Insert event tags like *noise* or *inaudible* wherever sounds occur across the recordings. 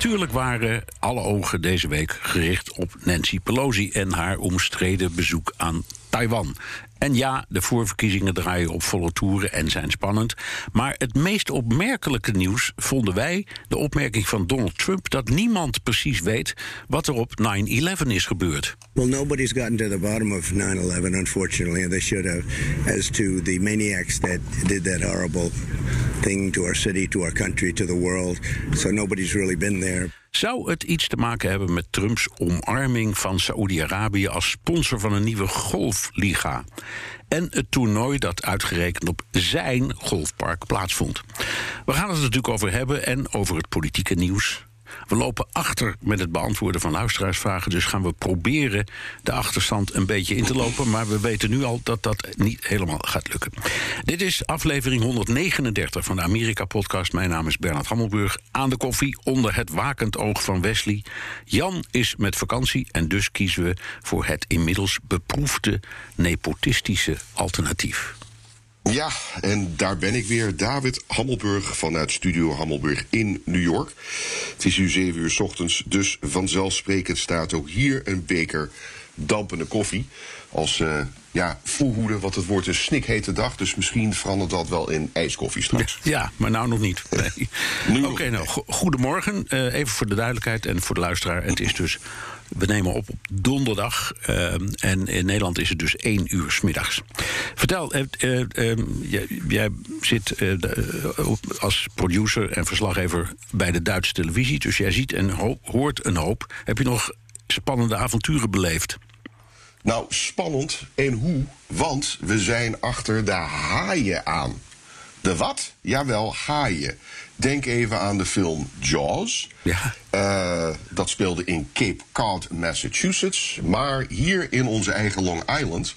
Natuurlijk waren alle ogen deze week gericht op Nancy Pelosi en haar omstreden bezoek aan Taiwan. En ja, de voorverkiezingen draaien op volle toeren en zijn spannend. Maar het meest opmerkelijke nieuws vonden wij de opmerking van Donald Trump dat niemand precies weet wat er op 9-11 is gebeurd. Well, nobody's gotten to the bottom of 9/11, unfortunately, and they should have, as to the maniacs that did that horrible thing to our city, to our country, to the world. So nobody's really been there. Zou het iets te maken hebben met Trumps omarming van Saoedi-Arabië als sponsor van een nieuwe golfliga? En het toernooi dat uitgerekend op zijn golfpark plaatsvond. We gaan het er natuurlijk over hebben en over het politieke nieuws. We lopen achter met het beantwoorden van luisteraarsvragen. Dus gaan we proberen de achterstand een beetje in te lopen. Maar we weten nu al dat dat niet helemaal gaat lukken. Dit is aflevering 139 van de Amerika-podcast. Mijn naam is Bernard Hammelburg. Aan de koffie onder het wakend oog van Wesley. Jan is met vakantie en dus kiezen we voor het inmiddels beproefde nepotistische alternatief. Ja, en daar ben ik weer. David Hammelburg vanuit Studio Hammelburg in New York. Het is nu 7 uur s ochtends, dus vanzelfsprekend staat ook hier een beker dampende koffie. Als uh, ja, voorhoede, wat het wordt een snikhete dag. Dus misschien verandert dat wel in ijskoffie straks. Ja, maar nou nog niet. Nee. *laughs* Oké, nou, goedemorgen. Uh, even voor de duidelijkheid en voor de luisteraar. Het is dus we nemen op op donderdag. Uh, en in Nederland is het dus één uur s middags. Vertel, uh, uh, jij, jij, zit als producer en verslaggever bij de Duitse televisie. Dus jij ziet en hoort een hoop. Heb je nog spannende avonturen beleefd? Nou, spannend en hoe? Want we zijn achter de haaien aan. De wat? Jawel, haaien. Denk even aan de film Jaws. Ja. Uh, dat speelde in Cape Cod, Massachusetts. Maar hier in onze eigen Long Island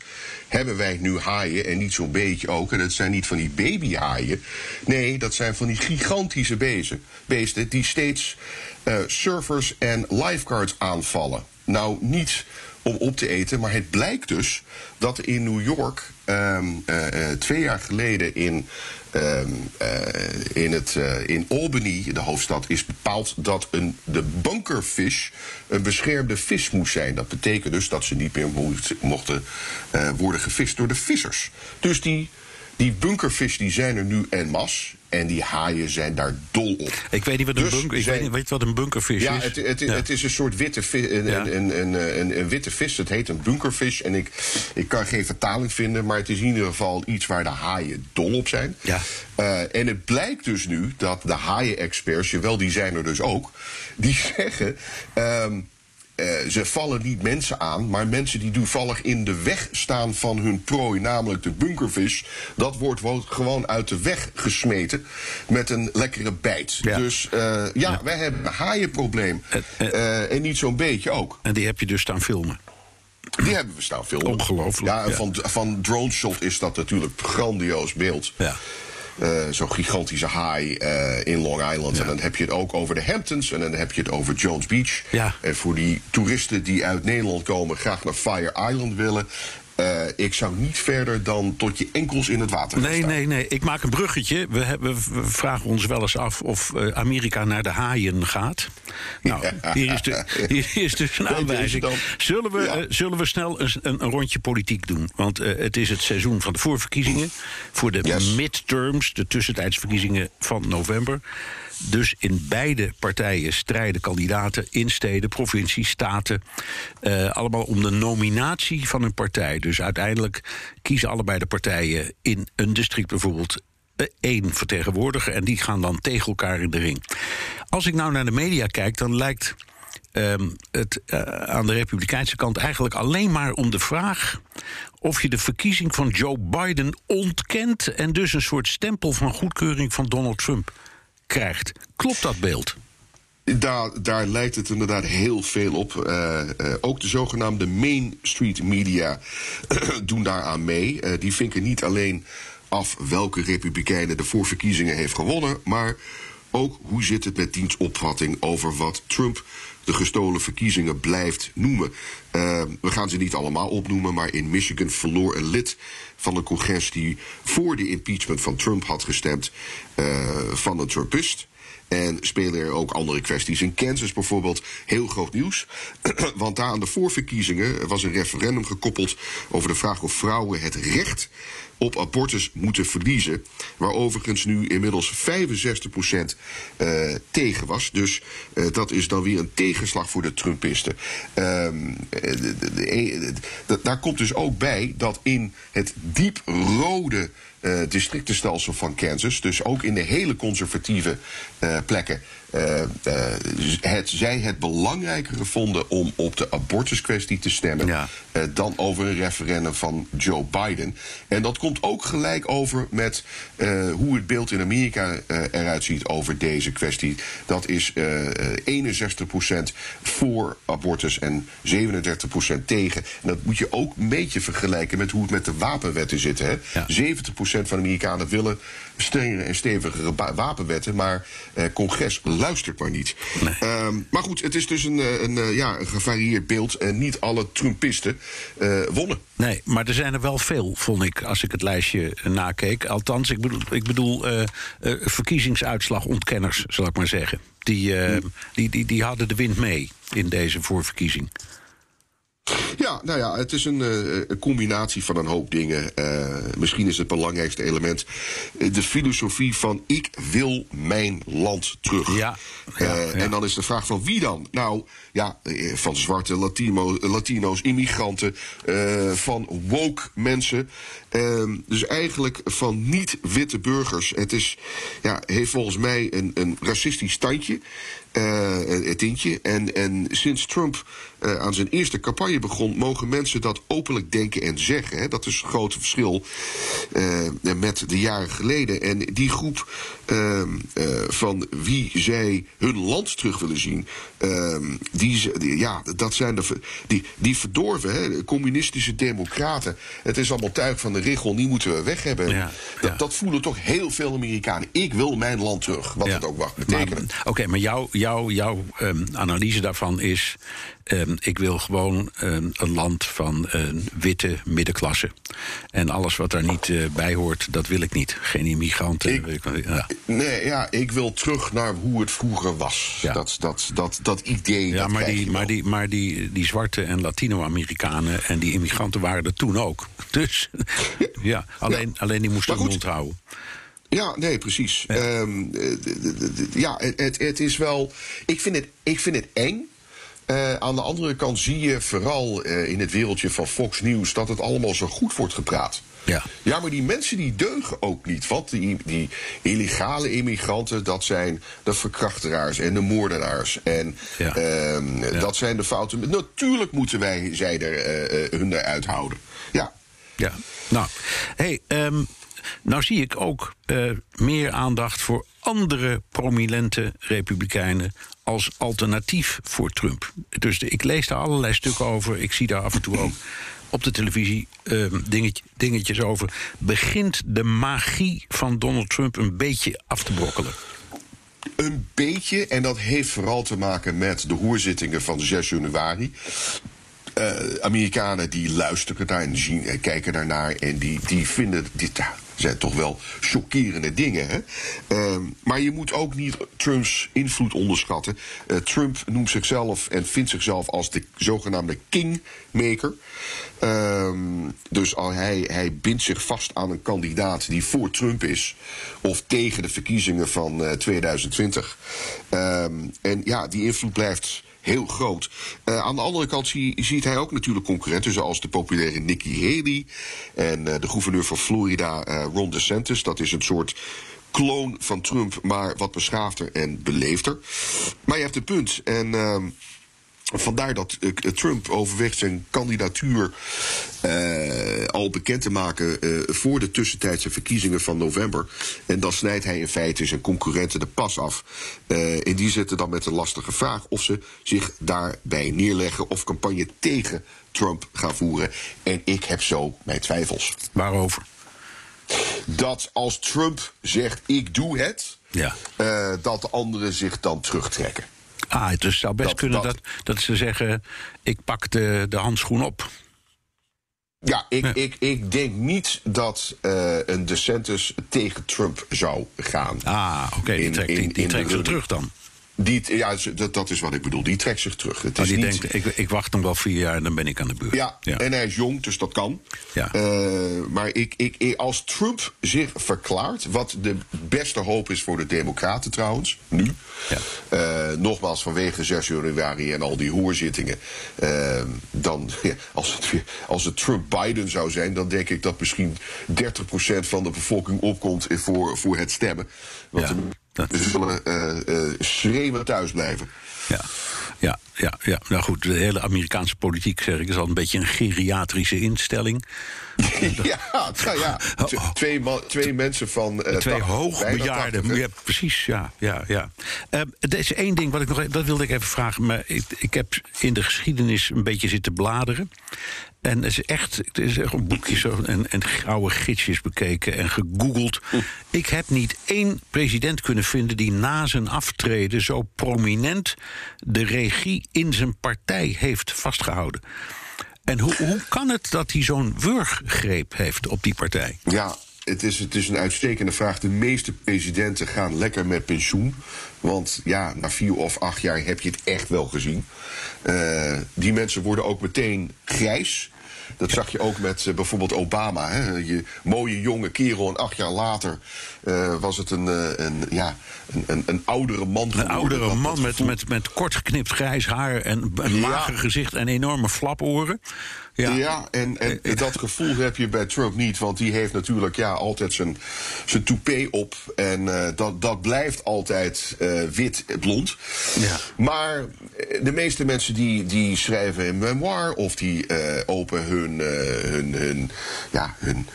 hebben wij nu haaien. En niet zo'n beetje ook. En het zijn niet van die babyhaaien. Nee, dat zijn van die gigantische beesten, beesten die steeds uh, surfers en lifeguards aanvallen. Nou, niet om op te eten. Maar het blijkt dus dat in New York um, uh, twee jaar geleden in, um, uh, in, het, in Albany, de hoofdstad, is bepaald dat een, de bunkerfish een beschermde vis moest zijn. Dat betekent dus dat ze niet meer mochten worden gevist door de vissers. Dus die die bunkervis die zijn er nu en mas. En die haaien zijn daar dol op. Ik weet niet wat een, dus bunker, ik weet niet, weet wat een bunkervis ja, is. Het, het, ja, het, is een soort witte, vis, een, ja. een, een, een, een, witte vis. Het heet een bunkervis. En ik, ik kan geen vertaling vinden. Maar het is in ieder geval iets waar de haaien dol op zijn. Ja. Uh, en het blijkt dus nu dat de haaien-experts, jawel, die zijn er dus ook. Die *laughs* zeggen. Um, uh, ze vallen niet mensen aan, maar mensen die toevallig in de weg staan van hun prooi, namelijk de bunkervis, dat wordt gewoon uit de weg gesmeten met een lekkere bijt. Ja. Dus uh, ja, ja, wij hebben een haaienprobleem. Uh, en niet zo'n beetje ook. En die heb je dus staan filmen. Die hebben we staan filmen. Ongelooflijk. Ja, ja. Van, van drone shot is dat natuurlijk grandioos beeld. Ja. Uh, Zo'n gigantische haai uh, in Long Island. Ja. En dan heb je het ook over de Hamptons. En dan heb je het over Jones Beach. Ja. En voor die toeristen die uit Nederland komen, graag naar Fire Island willen. Uh, ik zou niet verder dan tot je enkels in het water nee, staan. Nee, nee, ik maak een bruggetje. We, hebben, we vragen ons wel eens af of uh, Amerika naar de haaien gaat. Nou, hier, is de, hier is dus een aanwijzing. Zullen we, ja. uh, zullen we snel een, een, rondje politiek doen? Want het is het seizoen van de voorverkiezingen. Voor de yes. midterms, de tussentijdsverkiezingen van november. Dus in beide partijen strijden kandidaten in steden, provincies, staten. Uh, allemaal om de nominatie van een partij. Dus uiteindelijk kiezen allebei de partijen in een district bijvoorbeeld één vertegenwoordiger. En die gaan dan tegen elkaar in de ring. Als ik nou naar de media kijk, dan lijkt. Um, het uh, aan de republikeinse kant eigenlijk alleen maar om de vraag of je de verkiezing van Joe Biden ontkent en dus een soort stempel van goedkeuring van Donald Trump krijgt. Klopt dat beeld? Daar, daar lijkt het inderdaad heel veel op. Uh, uh, ook de zogenaamde Main Street media *clears throat* doen daaraan mee. Uh, die vinken niet alleen af welke republikeinen de voorverkiezingen heeft gewonnen, maar ook hoe zit het met dienstopvatting over wat Trump de gestolen verkiezingen blijft noemen. Uh, we gaan ze niet allemaal opnoemen, maar in Michigan verloor een lid van een congres die voor de impeachment van Trump had gestemd uh, van een Trumpist. En spelen er ook andere kwesties. In Kansas bijvoorbeeld heel groot nieuws. *clears throat* Want daar aan de voorverkiezingen was een referendum gekoppeld over de vraag of vrouwen het recht op abortus moeten verliezen. Waar overigens nu inmiddels 65% uh, tegen was. Dus uh, dat is dan weer een tegenslag voor de Trumpisten. Um, de, de, daar komt dus ook bij dat in het diep rode uh, districtenstelsel van Kansas, dus ook in de hele conservatieve uh, plekken, uh, het, zij het belangrijker vonden om op de abortuskwestie te stemmen ja. dan over een referendum van Joe Biden. En dat komt ook gelijk over met hoe het beeld in Amerika eruit ziet over deze kwestie. Dat is 61% voor abortus en 37% tegen. En dat moet je ook een beetje vergelijken met hoe het met de wapenwetten zit. Hè? Ja. 70% van de Amerikanen willen strengere en stevigere wapenwetten, maar eh, congres luistert maar niet. Nee. Um, maar goed, het is dus een, een, ja, een gevarieerd beeld en niet alle Trumpisten uh, wonnen. Nee, maar er zijn er wel veel, vond ik, als ik het lijstje nakeek. Althans, ik bedoel, ik bedoel uh, uh, verkiezingsuitslagontkenners, zal ik maar zeggen. Die, hmm. die, die, die hadden de wind mee in deze voorverkiezing. Ja, nou ja, het is een, uh, een combinatie van een hoop dingen. Uh, misschien is het belangrijkste element de filosofie van ik wil mijn land terug. Ja, ja, uh, ja. En dan is de vraag van wie dan? Nou, ja, van zwarte Latino, Latino's, immigranten, van woke mensen. Ehm, dus eigenlijk van niet-witte burgers. Het is, ja, heeft volgens mij een, een racistisch standje. Uh, het tintje. En, en sinds Trump uh, aan zijn eerste campagne begon, mogen mensen dat openlijk denken en zeggen. Hè. Dat is een groot verschil uh, met de jaren geleden. En die groep van wie zij hun land terug willen zien, die, die, ja, dat zijn de, die, die verdorven, hè, communistische democraten. Het is allemaal tuig van de richel, die moeten we weg hebben. Ja, dat, ja. dat, voelen toch heel veel Amerikanen. Ik wil mijn land terug, wat ja. het ook mag betekenen. Oké, maar jouw jou, jouw um, analyse daarvan is... Um, ik wil gewoon um, een land van een witte middenklasse. En alles wat daar niet uh, bij hoort, dat wil ik niet. Geen immigranten. Ik, ja. Nee, ja, ik wil terug naar hoe het vroeger was. Ja. Dat, dat, dat, dat idee. Ja, dat maar, die, maar, die, maar die, die zwarte en Latino-Amerikanen en die immigranten waren er toen ook. *laughs* Dus ja, ja alleen, ja. alleen die moesten hun mond houden. Ja, nee, precies. Ja, um, ja het, het is wel. Ik vind het, ik vind het eng. Uh, aan de andere kant zie je vooral uh, in het wereldje van Fox News dat het allemaal zo goed wordt gepraat. Ja. ja, maar die mensen die deugen ook niet. Want die, die illegale immigranten, dat zijn de verkrachteraars en de moordenaars. En ja. uh, ja. dat zijn de fouten. Natuurlijk moeten wij zij er, hun eruit houden. Ja. Ja, nou, hey, um, nou zie ik ook uh, meer aandacht voor andere prominente republikeinen als alternatief voor Trump. Dus ik lees daar allerlei stukken over. Ik zie daar af en toe ook op de televisie uh, dingetje, dingetjes over. Begint de magie van Donald Trump een beetje af te brokkelen? Een beetje, en dat heeft vooral te maken met de hoorzittingen van 6 januari. Uh, Amerikanen die luisteren daar en zien, kijken daarnaar en die, die vinden dit zijn toch wel chockerende dingen. Hè? Uh, maar je moet ook niet Trumps invloed onderschatten. Uh, Trump noemt zichzelf en vindt zichzelf als de zogenaamde kingmaker. Uh, dus al hij, hij bindt zich vast aan een kandidaat die voor Trump is. Of tegen de verkiezingen van 2020. Ehm, en ja, die invloed blijft heel groot. Uh, aan de andere kant zie, ziet hij ook natuurlijk concurrenten zoals de populaire Nikki Haley en uh, de gouverneur van Florida uh, Ron DeSantis. Dat is een soort kloon van Trump, maar wat beschaafder en beleefder. Maar je hebt een punt. En Vandaar dat uh, Trump overweegt zijn kandidatuur uh, al bekend te maken eh, voor de tussentijdse verkiezingen van november. En dan snijdt hij in feite zijn concurrenten de pas af. Uh, en die zitten dan met de lastige vraag of ze zich daarbij neerleggen of campagne tegen Trump gaan voeren. En ik heb zo mijn twijfels. Waarover? Dat als Trump zegt: ik doe het, Ja. dat de anderen zich dan terugtrekken. Ah, het dus zou best Dat- kunnen dat- dat, dat ze zeggen: ik pak de, de handschoen op. Ja, ik, Ja. Ik, ik denk niet dat eh, een DeSantis tegen Trump zou gaan. Ah, oké, die trekt, die, die in trekt de- zich terug dan. Die, ja, dat, dat is wat ik bedoel. Die trekt zich terug. Het is die niet, denkt: ik, ik wacht nog wel vier jaar en dan ben ik aan de beurt. ja, en hij is jong, dus dat kan. Ja. Eh, maar ik, ik, als Trump zich verklaart, wat de beste hoop is voor de Democraten trouwens, nu. Ja. eh, nogmaals, vanwege 6 januari en al die hoorzittingen. eh, dan, *laughs* als, het, weer- als het Trump-Biden zou zijn, dan denk ik dat misschien 30% van de bevolking opkomt voor, voor het stemmen. Want Ja, ze zullen eh, eh, schreeuwen thuis blijven. Ja, ja, ja, ja. Nou goed, de hele Amerikaanse politiek, zeg ik, is al een beetje een geriatrische instelling. *laughs* ja, nou ja. t- Twee, twee mensen van. eh, Twee 80, bijna hoogbejaarden. 80, hè? Ja, precies, ja. ja, ja. Eh, er is één ding wat ik nog. e- Dat wilde ik even vragen. Maar ik, ik heb in de geschiedenis een beetje zitten bladeren. En het is echt, het is echt een boekje zo, en, en gouden gidsjes bekeken en gegoogeld. Ik heb niet één president kunnen vinden die na zijn aftreden zo prominent de regie in zijn partij heeft vastgehouden. En hoe, hoe kan het dat hij zo'n wurggreep heeft op die partij? Ja, het is, het is een uitstekende vraag. De meeste presidenten gaan lekker met pensioen. Want ja, na vier of acht jaar heb je het echt wel gezien. Eh, die mensen worden ook meteen grijs. Dat zag je ook met eh, bijvoorbeeld Obama. Hè? Je mooie jonge kerel en acht jaar later eh, was het een, eh, een, ja, een, een, een oudere man Een oudere man met, met, met kort geknipt grijs haar en een Ja. mager gezicht en enorme flaporen. Ja, Ja, en, en dat gevoel heb je bij Trump niet. Want die heeft natuurlijk ja, altijd zijn, zijn toupee op. En eh, dat, dat blijft altijd eh, wit-blond. Ja. Maar eh, de meeste mensen die, die schrijven een memoir... of die eh, openen hun, eh, hun, hun, ja, hun,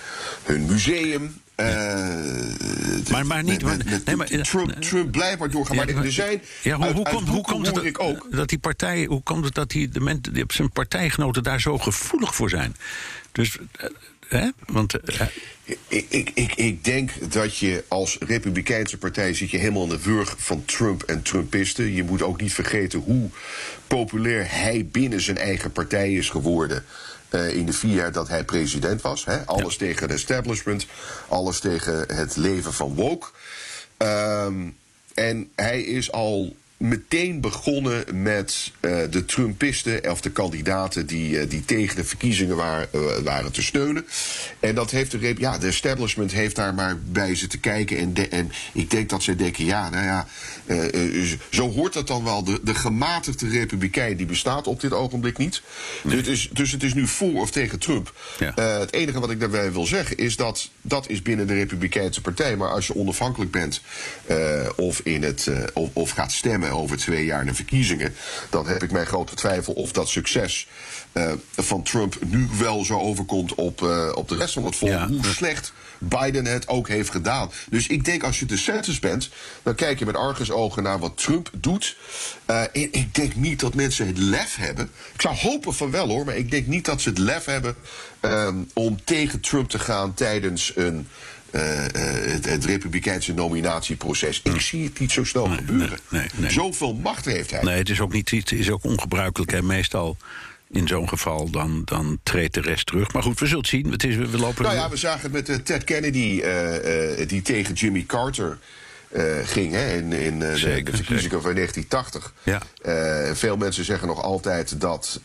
hun museum... eh, Maar- maar niet- maar- Trump, maar doorgaan. Maar er zijn. Ja, hoe, komt, hoe boeken komt het dat, ik ook. dat die partij, hoe komt het dat die, de men, die, zijn partijgenoten daar zo gevoelig voor zijn? Dus, eh, hè? Want eh, Ik, ik, ik, ik denk dat je als Republikeinse partij zit je helemaal in de wurg van Trump en Trumpisten. Je moet ook niet vergeten hoe populair hij binnen zijn eigen partij is geworden. Eh, in de vier jaar dat hij president was. Hè? Alles tegen het establishment, alles tegen het leven van woke. Ehm, en hij is al meteen begonnen met eh, de Trumpisten, of de kandidaten die, eh, die tegen de verkiezingen waren, waren te steunen. En dat heeft de, ja, de establishment heeft daar maar bij zitten kijken. En, de- en ik denk dat zij denken, ja, nou ja, zo hoort dat dan wel. De, de gematigde republikein die bestaat op dit ogenblik niet. Dus, het is, dus het is nu voor of tegen Trump. Ja. Eh, het enige wat ik daarbij wil zeggen is dat dat is binnen de Republikeinse Partij. Maar als je onafhankelijk bent eh, of, in het, eh, of, of gaat stemmen over twee jaar de verkiezingen, dan heb ik mijn grote twijfel of dat succes eh, van Trump nu wel zo overkomt op, eh, op de rest van het volk. Ja. Hoe slecht Biden het ook heeft gedaan. Dus ik denk als je de census bent, dan kijk je met argusogen naar wat Trump doet. Eh, en ik denk niet dat mensen het lef hebben. Ik zou hopen van wel hoor, maar ik denk niet dat ze het lef hebben om tegen Trump te gaan tijdens een. het, het republikeinse nominatieproces. Ik zie het niet zo snel gebeuren. nee, nee, nee. Zoveel macht heeft hij. nee, het is ook niet het is ook ongebruikelijk. Hè. Meestal in zo'n geval dan, dan treedt de rest terug. Maar goed, we zullen het zien. Het is, we lopen. Nou ja, we zagen het met eh, Ted Kennedy, eh, eh, die tegen Jimmy Carter ging hè, in, in de- Zeker, de verkiezingen van 1980. Ja. Veel mensen zeggen nog altijd dat,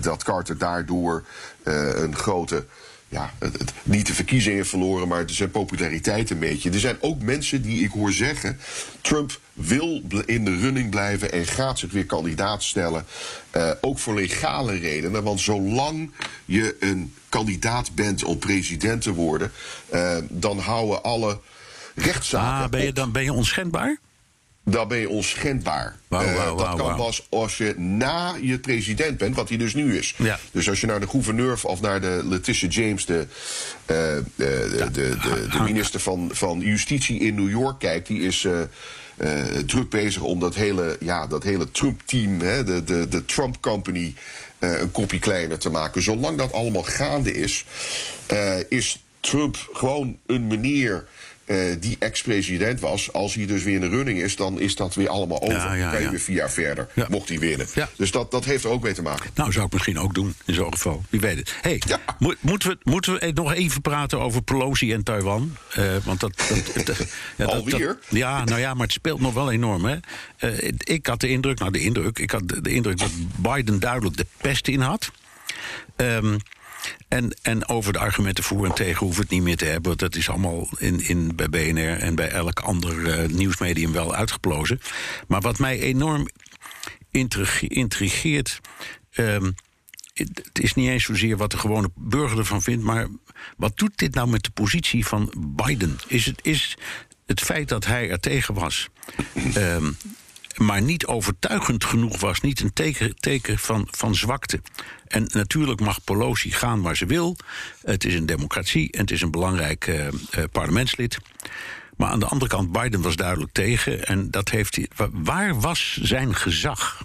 dat Carter daardoor een grote. Ja, het, het- niet de verkiezingen verloren, maar zijn populariteit een beetje. Er zijn ook mensen die ik hoor zeggen. Trump wil in de running blijven en gaat zich weer kandidaat stellen. eh, ook voor legale redenen. Want zolang je een kandidaat bent om president te worden, eh, dan houden alle rechtszaken. ah, ben je dan ben je onschendbaar? dan ben je onschendbaar. Eh, dat kan pas als je na je president bent, wat hij dus nu is. Ja. Dus als je naar de gouverneur of naar de Letitia James, de, de, de, de, de, de minister van, van Justitie in New York, kijkt, die is. Druk bezig om dat hele, ja, dat hele Trump-team, de, de, de Trump Company, eh, een kopje kleiner te maken. Zolang dat allemaal gaande is, eh, is Trump gewoon een meneer eh, die ex-president was. Als hij dus weer in de running is, dan is dat weer allemaal over. Ja, ja, Dan kan je weer vier jaar verder, mocht hij winnen. Dus dat, dat heeft er ook mee te maken. Nou, zou ik misschien ook doen, in zo'n geval. Wie weet het. Hey, moeten, we, moeten we nog even praten over Pelosi en Taiwan? Eh, want dat... *laughs* dat, dat- Alweer? ja, nou ja, maar het speelt nog wel enorm, hè. Eh, ik had de indruk, nou de indruk... Ik had de, de indruk dat Biden duidelijk de pest in had. Ehm, en, en over de argumenten voor en tegen hoeven het niet meer te hebben. want Dat is allemaal in, in, bij BNR en bij elk ander eh, nieuwsmedium wel uitgeplozen. Maar wat mij enorm intrige- intrigeert. ehm, het het is niet eens zozeer wat de gewone burger ervan vindt, maar wat doet dit nou met de positie van Biden? Is het, is het feit dat hij er tegen was, ehm, maar niet overtuigend genoeg was, niet een teken, teken van, van zwakte. En natuurlijk mag Pelosi gaan waar ze wil. Het is een democratie en het is een belangrijk eh, eh, parlementslid. Maar aan de andere kant, Biden was duidelijk tegen. En dat heeft hij. wa- Waar was zijn gezag?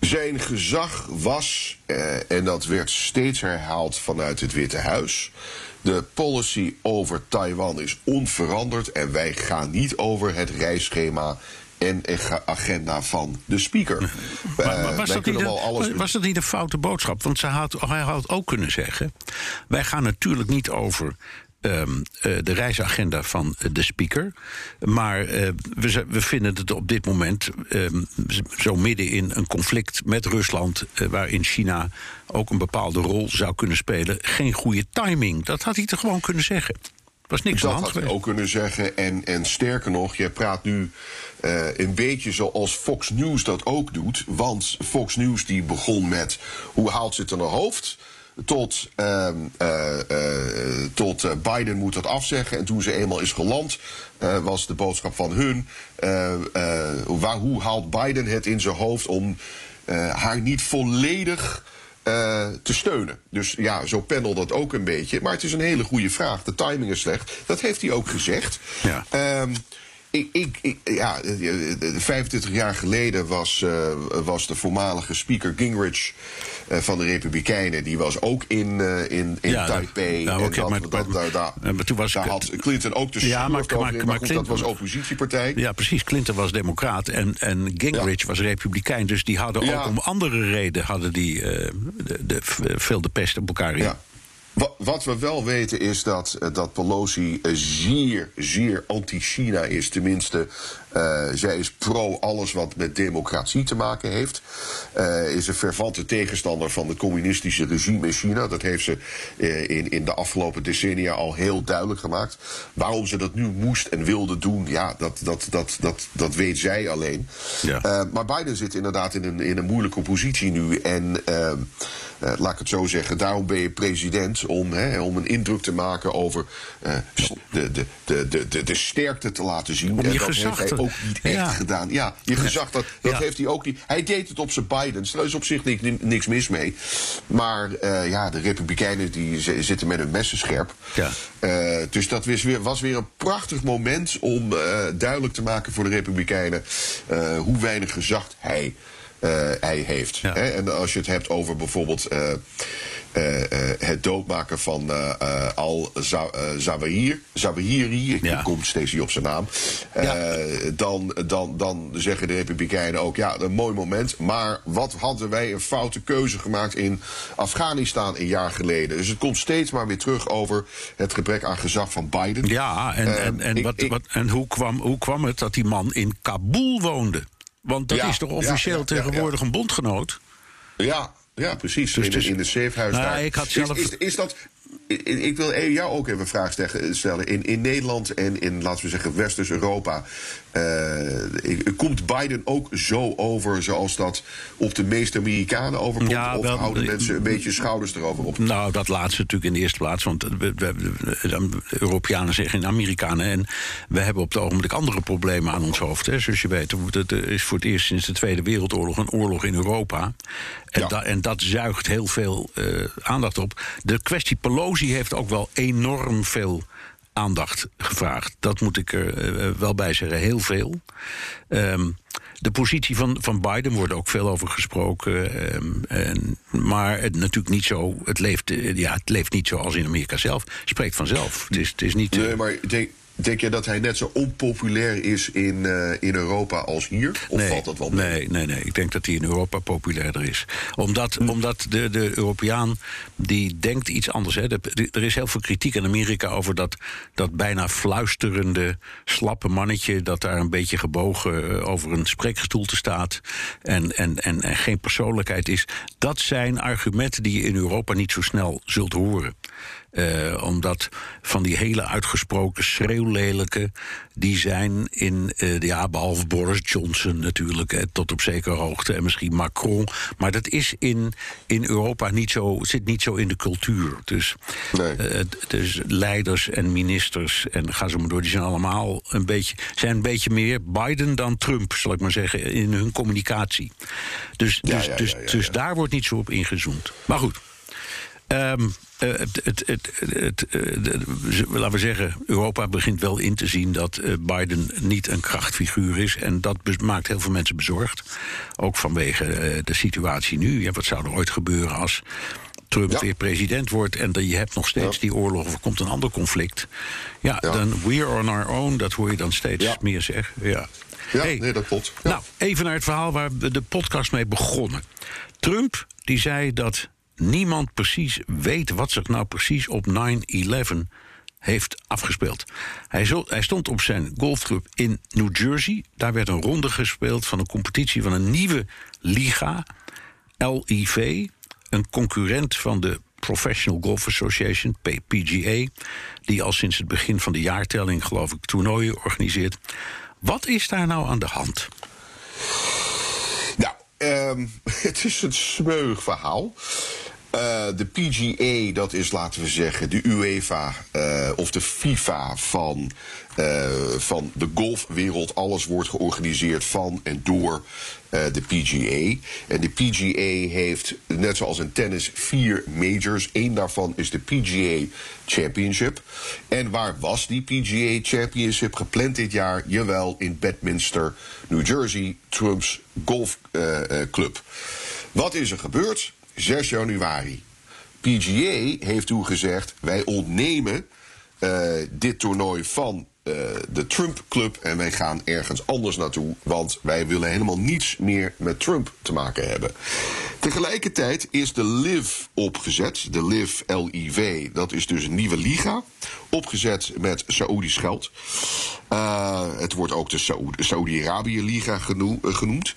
Zijn gezag was, eh, en dat werd steeds herhaald vanuit het Witte Huis. De policy over Taiwan is onveranderd en wij gaan niet over het reisschema en ag- agenda van de speaker. Maar, *laughs* Eh, maar was, dat niet een, wel alles. was dat niet een foute boodschap? Want ze had, hij had ook kunnen zeggen: wij gaan natuurlijk niet over. Ehm, eh, de reisagenda van eh, de speaker. Maar eh, we, we vinden het op dit moment ehm, zo midden in een conflict met Rusland, waarin China ook een bepaalde rol zou kunnen spelen, geen goede timing. Dat had hij toch gewoon kunnen zeggen. Er was niks aan Dat had hij ook kunnen zeggen. En, en sterker nog, jij praat nu een beetje zoals Fox News dat ook doet. Want Fox News die begon met hoe haalt ze het in haar hoofd? Tot, ehm, eh, eh, tot eh, Biden moet dat afzeggen. En toen ze eenmaal is geland, was de boodschap van hun. waar, hoe haalt Biden het in zijn hoofd om haar niet volledig te steunen. Dus ja, zo pendelt dat ook een beetje. Maar het is een hele goede vraag. De timing is slecht. Dat heeft hij ook gezegd. Ja. Ehm, ik, ik, ik- ja, eh, eh, 25 jaar geleden was, eh, was de voormalige speaker Gingrich eh, van de Republikeinen. Die was ook in, eh, in, in Ja, Taipei. nou, en dat, maar- dat, maar- daar, maar toen was daar had Clinton ook de Ja, maar- maar, maar- maar, maar goed, dat Clinton- was oppositiepartij. Ja, precies. Clinton was democraat en, en Gingrich was republikein. Dus die hadden Ja. ook om andere reden hadden die, de, de, veel de pest op elkaar in. Ja. Wa- Wat we wel weten is dat, eh, dat Pelosi eh, zeer, zeer anti-China is. Tenminste, eh, zij is pro alles wat met democratie te maken heeft. Eh, is een fervente tegenstander van het communistische regime in China. Dat heeft ze in, in de afgelopen decennia al heel duidelijk gemaakt. Waarom ze dat nu moest en wilde doen, ja, dat, dat, dat, dat, dat weet zij alleen. Ja. Maar Biden zit inderdaad in een, in een moeilijke positie nu. En laat ik het zo zeggen, daarom ben je president om, hè, om een indruk te maken over s- de, de, de, de, de, sterkte te laten zien. En dat heeft hij ook niet echt Ja. gedaan. Ja, je gezag, dat, dat Ja. heeft hij ook niet. Hij deed het op zijn Bidens. Daar is op zich niks, niks mis mee. Maar eh, ja, de Republikeinen die zitten met hun messen scherp. Ja. Eh, dus dat was weer, was weer een prachtig moment om duidelijk te maken voor de Republikeinen hoe weinig gezag hij, hij heeft. Ja. Hè? En als je het hebt over bijvoorbeeld eh, eh, het doodmaken van eh, Al-Zawahiri, Zawahiri, ik Ja. kom steeds niet op zijn naam, Ja. dan, dan, dan zeggen de Republikeinen ook, ja, een mooi moment, maar wat hadden wij een foute keuze gemaakt in Afghanistan een jaar geleden. Dus het komt steeds maar weer terug over het gebrek aan gezag van Biden. Ja, en, en, en, ik- wat, ik- wat, en hoe, kwam, hoe kwam het dat die man in Kabul woonde? Want dat Ja, is toch officieel ja, ja, tegenwoordig een bondgenoot? Ja, ja precies. Dus in, het is- in de safehuis Nou, daar. ik had Is- zelf- Is, is, dat... Ik, ik wil jou ook even een vraag stellen. In, in Nederland en in, laten we zeggen, Westers-Europa... Uh, komt Biden ook zo over zoals dat op de meeste Amerikanen overkomt? Ja, of houden mensen een beetje schouders erover op? Nou, dat laatste natuurlijk in de eerste plaats. Want we, we, de Europeanen zeggen Amerikanen. En we hebben op het ogenblik andere problemen aan ons hoofd. Hè. Zoals je weet, er is voor het eerst sinds de Tweede Wereldoorlog een oorlog in Europa. En, ja. en dat zuigt heel veel uh, aandacht op. De kwestie Pelosi heeft ook wel enorm veel aandacht gevraagd. Dat moet ik er uh, wel bij zeggen, heel veel. Um, de positie van, van Biden wordt ook veel over gesproken. Um, en, maar het, natuurlijk niet zo. Het leeft, ja, het leeft niet zoals in Amerika zelf. Spreekt vanzelf. Het is, het is niet. Nee, maar ik denk, Denk je dat hij net zo onpopulair is in, uh, in Europa als hier? Of nee, valt dat wel mee? Nee, nee, nee. Ik denk dat hij in Europa populairder is. Omdat, hm. omdat de, de Europeaan die denkt iets anders. Hè. er is heel veel kritiek in Amerika over dat, dat bijna fluisterende, slappe mannetje. dat daar een beetje gebogen uh, over een spreekgestoelte staat. En, en, en, en geen persoonlijkheid is. Dat zijn argumenten die je in Europa niet zo snel zult horen. Uh, omdat van die hele uitgesproken schreeuwlelijke, die zijn in, uh, ja, behalve Boris Johnson natuurlijk, hè, tot op zekere hoogte, en misschien Macron. Maar dat is in, in Europa niet zo, zit niet zo in de cultuur. Dus, nee. uh, dus leiders en ministers, en ga zo maar door, die zijn allemaal een beetje, zijn een beetje meer Biden dan Trump, zal ik maar zeggen, in hun communicatie. Dus, ja, dus, ja, dus, dus daar wordt niet zo op ingezoomd. Maar goed. Um, het, het, het, het laten we zeggen, Europa begint wel in te zien dat uh, Biden niet een krachtfiguur is. En dat maakt heel veel mensen bezorgd. Ook vanwege de situatie nu. Ja, wat zou er ooit gebeuren als Trump ja. weer president wordt en dan je hebt nog steeds ja. die oorlog of er komt een ander conflict. Ja, ja, dan we're on our own, dat hoor je dan steeds meer zeggen. Ja, ja hey, nee, dat klopt. Nou, even naar het verhaal waar we de podcast mee begonnen. Trump die zei dat niemand precies weet wat zich nou precies op 9-11 heeft afgespeeld. Hij, stond op zijn golfclub in New Jersey. Daar werd een ronde gespeeld van een competitie van een nieuwe liga, LIV, een concurrent van de Professional Golf Association, PGA, die al sinds het begin van de jaartelling, geloof ik, toernooien organiseert. Wat is daar nou aan de hand? Nou, um, *laughs* het is een smeuig verhaal. Uh, de PGA, dat is laten we zeggen de UEFA uh, of de FIFA van, uh, van de golfwereld. Alles wordt georganiseerd van en door de PGA. En de PGA heeft, net zoals in tennis, vier majors. Eén daarvan is de PGA Championship. En waar was die PGA Championship gepland dit jaar? Jawel, in Bedminster, New Jersey, Trumps golfclub. Wat is er gebeurd? 6 januari. PGA heeft toen gezegd: wij ontnemen uh, dit toernooi van uh, de Trump Club en wij gaan ergens anders naartoe, want wij willen helemaal niets meer met Trump te maken hebben. Tegelijkertijd is de LIV opgezet, de LIV LIV, dat is dus een nieuwe liga, opgezet met Saoedisch geld. Uh, het wordt ook de Saoedi-Arabië-liga genoemd.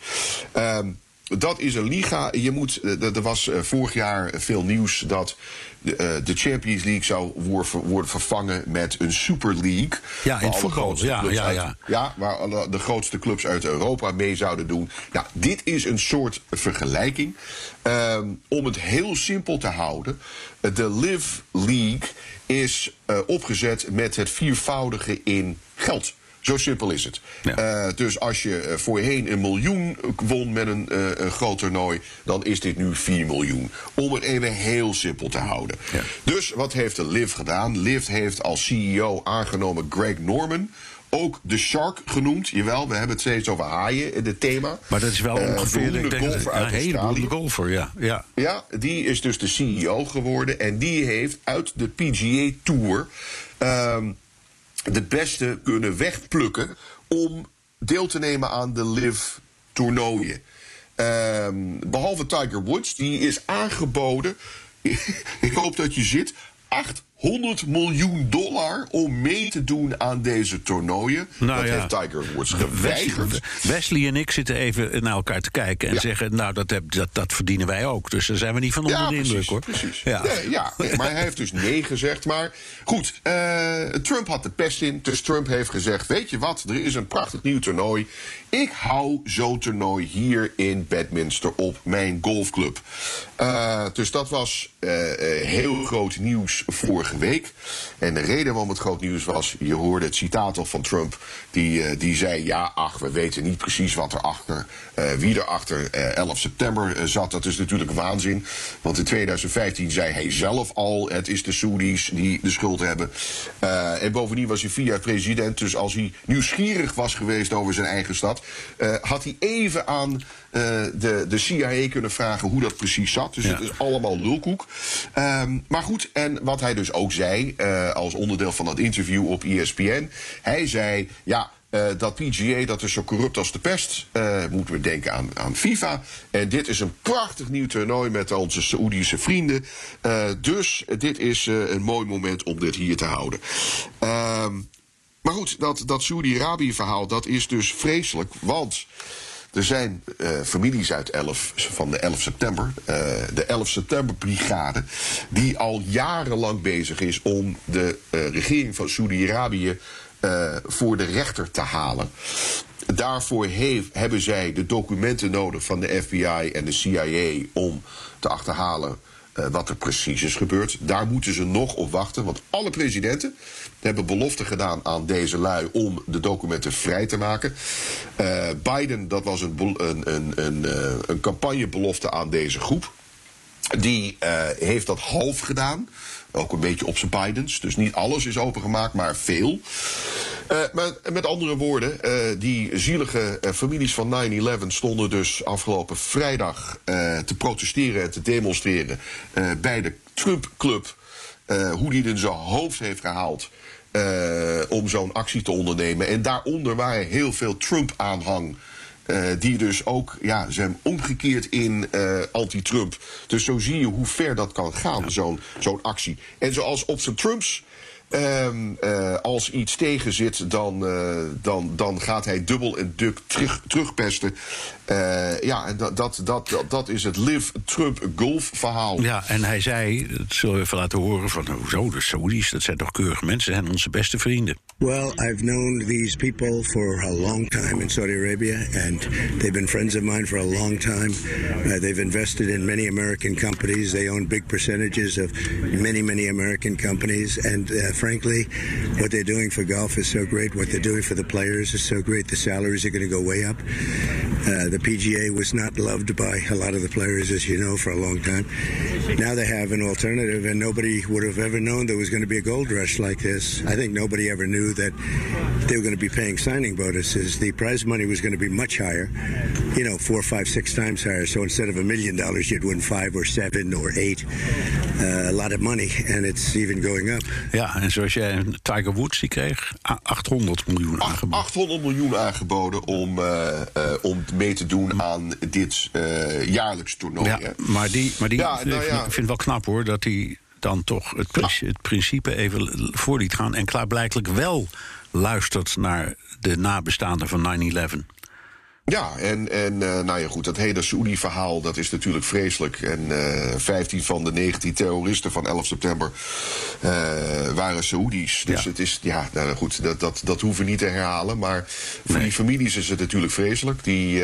Dat is een liga. Je moet, eh, er was eh, vorig jaar veel nieuws dat de, de Champions League zou worden vervangen met een Super League. Ja, in het voetbal. Ja, ja, uit, ja. ja, waar de grootste clubs uit Europa mee zouden doen. Nou, dit is een soort vergelijking. Um, om het heel simpel te houden. De Live League is uh, opgezet met het viervoudige in geld. Zo simpel is het. Ja. Uh, dus als je uh, voorheen een miljoen won met een, uh, een groot toernooi, dan is dit nu 4 miljoen. Om het even heel simpel te houden. Ja. Dus wat heeft de LIV gedaan? LIV heeft als CEO aangenomen Greg Norman ook de Shark genoemd. Jawel, we hebben het steeds over haaien in het thema. Maar dat is wel ongeveer uh, de golfer uit een hele golfer, ja. ja. Ja, die is dus de CEO geworden. En die heeft uit de PGA Tour... Um, de beste kunnen wegplukken om deel te nemen aan de live toernooien. Um, behalve Tiger Woods, die is aangeboden. *laughs* ik hoop dat je zit. 8 100 miljoen dollar om mee te doen aan deze toernooien. Nou dat ja. heeft Tiger Woods geweigerd. Wesley, Wesley en ik zitten even naar elkaar te kijken en Ja. zeggen: Nou, dat, heb, dat, dat verdienen wij ook. Dus daar zijn we niet van onder de indruk hoor. Precies. Ja. Nee, ja, nee, maar hij heeft dus nee gezegd. Maar goed, eh, Trump had de pest in. Dus Trump heeft gezegd: Weet je wat, er is een prachtig nieuw toernooi. Ik hou zo'n toernooi hier in Bedminster op mijn golfclub. Eh, dus dat was eh, heel groot nieuws week. En de reden waarom het groot nieuws was, je hoorde het citaat al van Trump. Die, eh, die zei: Ja, ach, we weten niet precies wat erachter, eh wie erachter eh 11 september eh, zat. Dat is natuurlijk waanzin. Want in 2015 zei hij zelf al: Het is de Saudis die de schuld hebben. En bovendien was hij vier jaar president. Dus als hij nieuwsgierig was geweest over zijn eigen stad, had hij even aan de, de CIA kunnen vragen hoe dat precies zat. Dus Ja. het is allemaal lulkoek. Ehm, maar goed, en wat hij dus ook zei, eh, als onderdeel van dat interview op ESPN, hij zei: ja. eh, dat PGA dat is zo corrupt als de pest. eh, moeten we denken aan, aan FIFA. En dit is een prachtig nieuw toernooi met onze Saoedische vrienden. Eh, dus dit is eh, een mooi moment om dit hier te houden. Ehm, maar goed, dat, dat Saudi-Arabië-verhaal dat is dus vreselijk. Want er zijn eh, families uit 11, van de 11 september, eh, de 11 september brigade, die al jarenlang bezig is om de eh, regering van Saudi-Arabië voor de rechter te halen. Daarvoor hebben zij de documenten nodig van de FBI en de CIA om te achterhalen wat er precies is gebeurd. Daar moeten ze nog op wachten, want alle presidenten hebben belofte gedaan aan deze lui om de documenten vrij te maken. Eh, Biden, dat was een, een, een, een, eh, een campagnebelofte aan deze groep. Die eh, heeft dat half gedaan. Ook een beetje op zijn Bidens. Dus niet alles is opengemaakt, maar veel. Maar met andere woorden, die zielige families van 9-11 stonden dus afgelopen vrijdag te protesteren en te demonstreren bij de Trump Club. hoe die het in zijn hoofd heeft gehaald eh, om zo'n actie te ondernemen. En daaronder waren heel veel Trump-aanhang. eh, die dus ook ja, zijn omgekeerd in eh, anti-Trump. Dus zo zie je hoe ver dat kan gaan, zo'n zo'n actie. En zoals op zijn Trumps. Ehm, eh, als iets tegen zit, dan, eh, dan, dan gaat hij dubbel en duk terug, terugpesten. Eh, ja, en dat, dat, dat, dat, dat is het Live Trump Golf verhaal. Ja, en hij zei, dat zullen we even laten horen van hoezo, de Saudis, dat zijn toch keurige mensen, zijn onze beste vrienden. Well, I've known these people for a long time in Saudi Arabia, and they've been friends of mine for a long time. Uh, they've invested in many American companies. They own big percentages of many, many American companies. And uh, frankly, what they're doing for golf is so great. What they're doing for the players is so great. The salaries are going to go way up. Uh, the PGA was not loved by a lot of the players, as you know, for a long time. Now they have an alternative, and nobody would have ever known there was going to be a gold rush like this. I think nobody ever knew that they were going to be paying signing bonuses. The prize money was going to be much higher, you know, four, five, six times higher. So instead of a million dollars, you'd win five or seven or eight. Uh, a lot of money, and it's even going up. Ja, en zoals jij Tiger Woods, die kreeg a- 800 miljoen aangeboden. 800 miljoen aangeboden om, eh, eh, om mee te doen aan dit eh, jaarlijks toernooi. Ja, maar die, maar die Ja, nou ik vind het wel knap hoor, dat hij dan toch het, het principe even voor liet gaan. En klaarblijkelijk wel luistert naar de nabestaanden van 9-11. Ja, en, en eh, nou ja, goed, dat hele Saoedi-verhaal, dat is natuurlijk vreselijk. En eh 15 van de 19 terroristen van 11 september eh, waren Saoedi's. Dus Ja. het is, ja, nou goed, dat, dat, dat hoeven we niet te herhalen. Maar voor Nee. die families is het natuurlijk vreselijk. Die,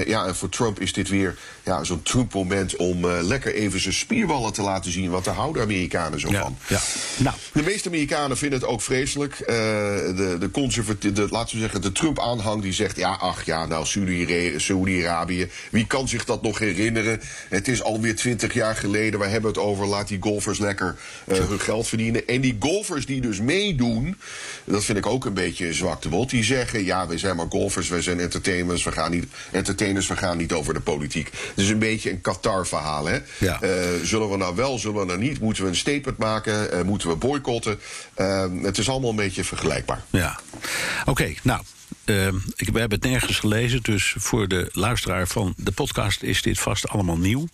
eh, ja, en voor Trump is dit weer ja, zo'n Trump-moment om eh, lekker even zijn spierballen te laten zien. Want daar houden Amerikanen zo Ja, van. ja. Nou, De meeste Amerikanen vinden het ook vreselijk. Eh, de, de conservatieve, laten we zeggen, de Trump-aanhang die zegt: ja, ach ja, nou, Saudi- Saudi-Arabië, wie kan zich dat nog herinneren? Het is alweer twintig jaar geleden, we hebben het over, laat die golfers lekker hun geld verdienen. En die golfers die dus meedoen, dat vind ik ook een beetje een zwakte bot, die zeggen: ja, wij zijn maar golfers, wij zijn entertainers, we gaan niet, entertainers, we gaan niet over de politiek. Het is een beetje een Qatar-verhaal, hè? Ja. Eh, zullen we nou wel, zullen we nou niet? Moeten we een statement maken? Eh, moeten we boycotten? Eh, het is allemaal een beetje vergelijkbaar. ja. Oké, nou. ehm, ik, we hebben het nergens gelezen, dus voor de luisteraar van de podcast is dit vast allemaal nieuw.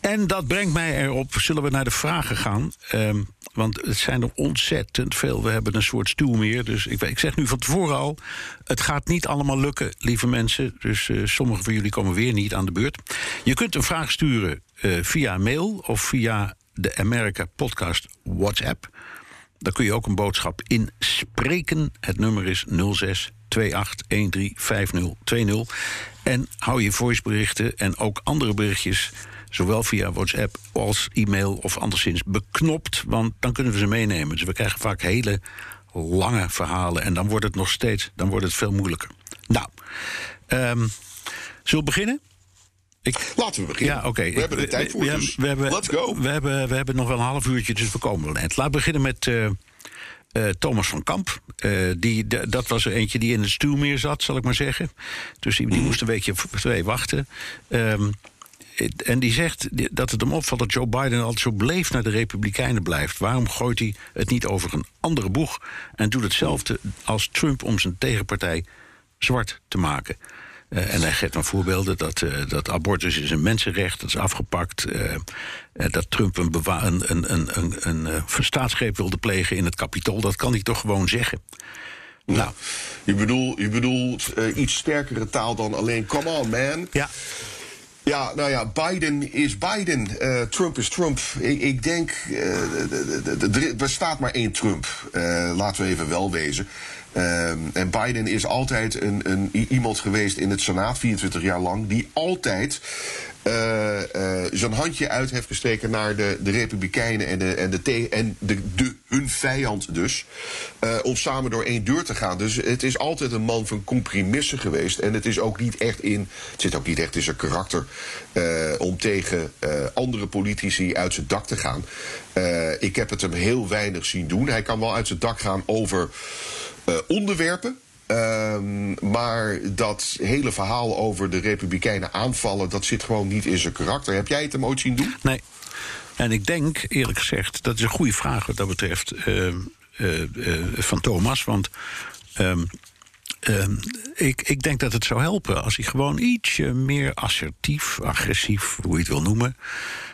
En dat brengt mij erop, zullen we naar de vragen gaan. Ehm, Want het zijn er ontzettend veel. We hebben een soort stuwmeer. Dus ik, ik zeg nu van tevoren al: het gaat niet allemaal lukken, lieve mensen. Dus uh, sommigen van jullie komen weer niet aan de beurt. Je kunt een vraag sturen uh, via mail of via de America Podcast WhatsApp. Daar kun je ook een boodschap in spreken. Het nummer is 06 28135020. En hou je voiceberichten en ook andere berichtjes zowel via WhatsApp als e-mail of anderszins beknopt, want dan kunnen we ze meenemen. Dus we krijgen vaak hele lange verhalen en dan wordt het nog steeds, dan wordt het veel moeilijker. Nou, um, zullen we beginnen? Ik, Laten we beginnen. Ja, oké. We hebben de tijd voor, we, dus we hebben, let's go. We hebben, we hebben nog wel een half uurtje, dus we komen wel net. Laten we beginnen met uh, uh, Thomas van Kamp. Uh, die, de, dat was er eentje die in het stuwmeer zat, zal ik maar zeggen. Dus die, die mm. moest een weekje of twee wachten. Um, en die zegt dat het hem opvalt dat Joe Biden altijd zo beleefd naar de Republikeinen blijft. Waarom gooit hij het niet over een andere boeg en doet hetzelfde als Trump om zijn tegenpartij zwart te maken? Uh, en hij geeft dan voorbeelden dat, uh, dat abortus is een mensenrecht, dat is afgepakt. Uh, dat Trump een, een, een, een, een, een staatsgreep wilde plegen in het kapitool. Dat kan hij toch gewoon zeggen. Nou, je bedoelt, je bedoelt iets sterkere taal dan alleen come on man. Ja. Ja, nou ja, Biden is Biden. Uh, Trump is Trump. Ik, denk, uh, er bestaat maar één Trump. Uh, laten we even wel wezen. En Biden is altijd een, een, iemand geweest in het Senaat, 24 jaar lang, die altijd uh, uh, zijn handje uit heeft gestreken naar de, de Republikeinen en, de, en, de, en de, hun vijand dus. Uh, om samen door één deur te gaan. Dus het is altijd een man van compromissen geweest. En het is ook niet echt in. Het zit ook niet echt in zijn karakter. om tegen andere politici uit zijn dak te gaan. ik heb het hem heel weinig zien doen. Hij kan wel uit zijn dak gaan over onderwerpen. Um, maar dat hele verhaal over de Republikeinen aanvallen, dat zit gewoon niet in zijn karakter. Heb jij het hem ooit zien doen? Nee. En ik denk, eerlijk gezegd, dat is een goede vraag wat dat betreft uh, uh, uh, van Thomas. Want um, ik, ik denk dat het zou helpen als hij gewoon ietsje meer assertief, agressief, hoe je het wil noemen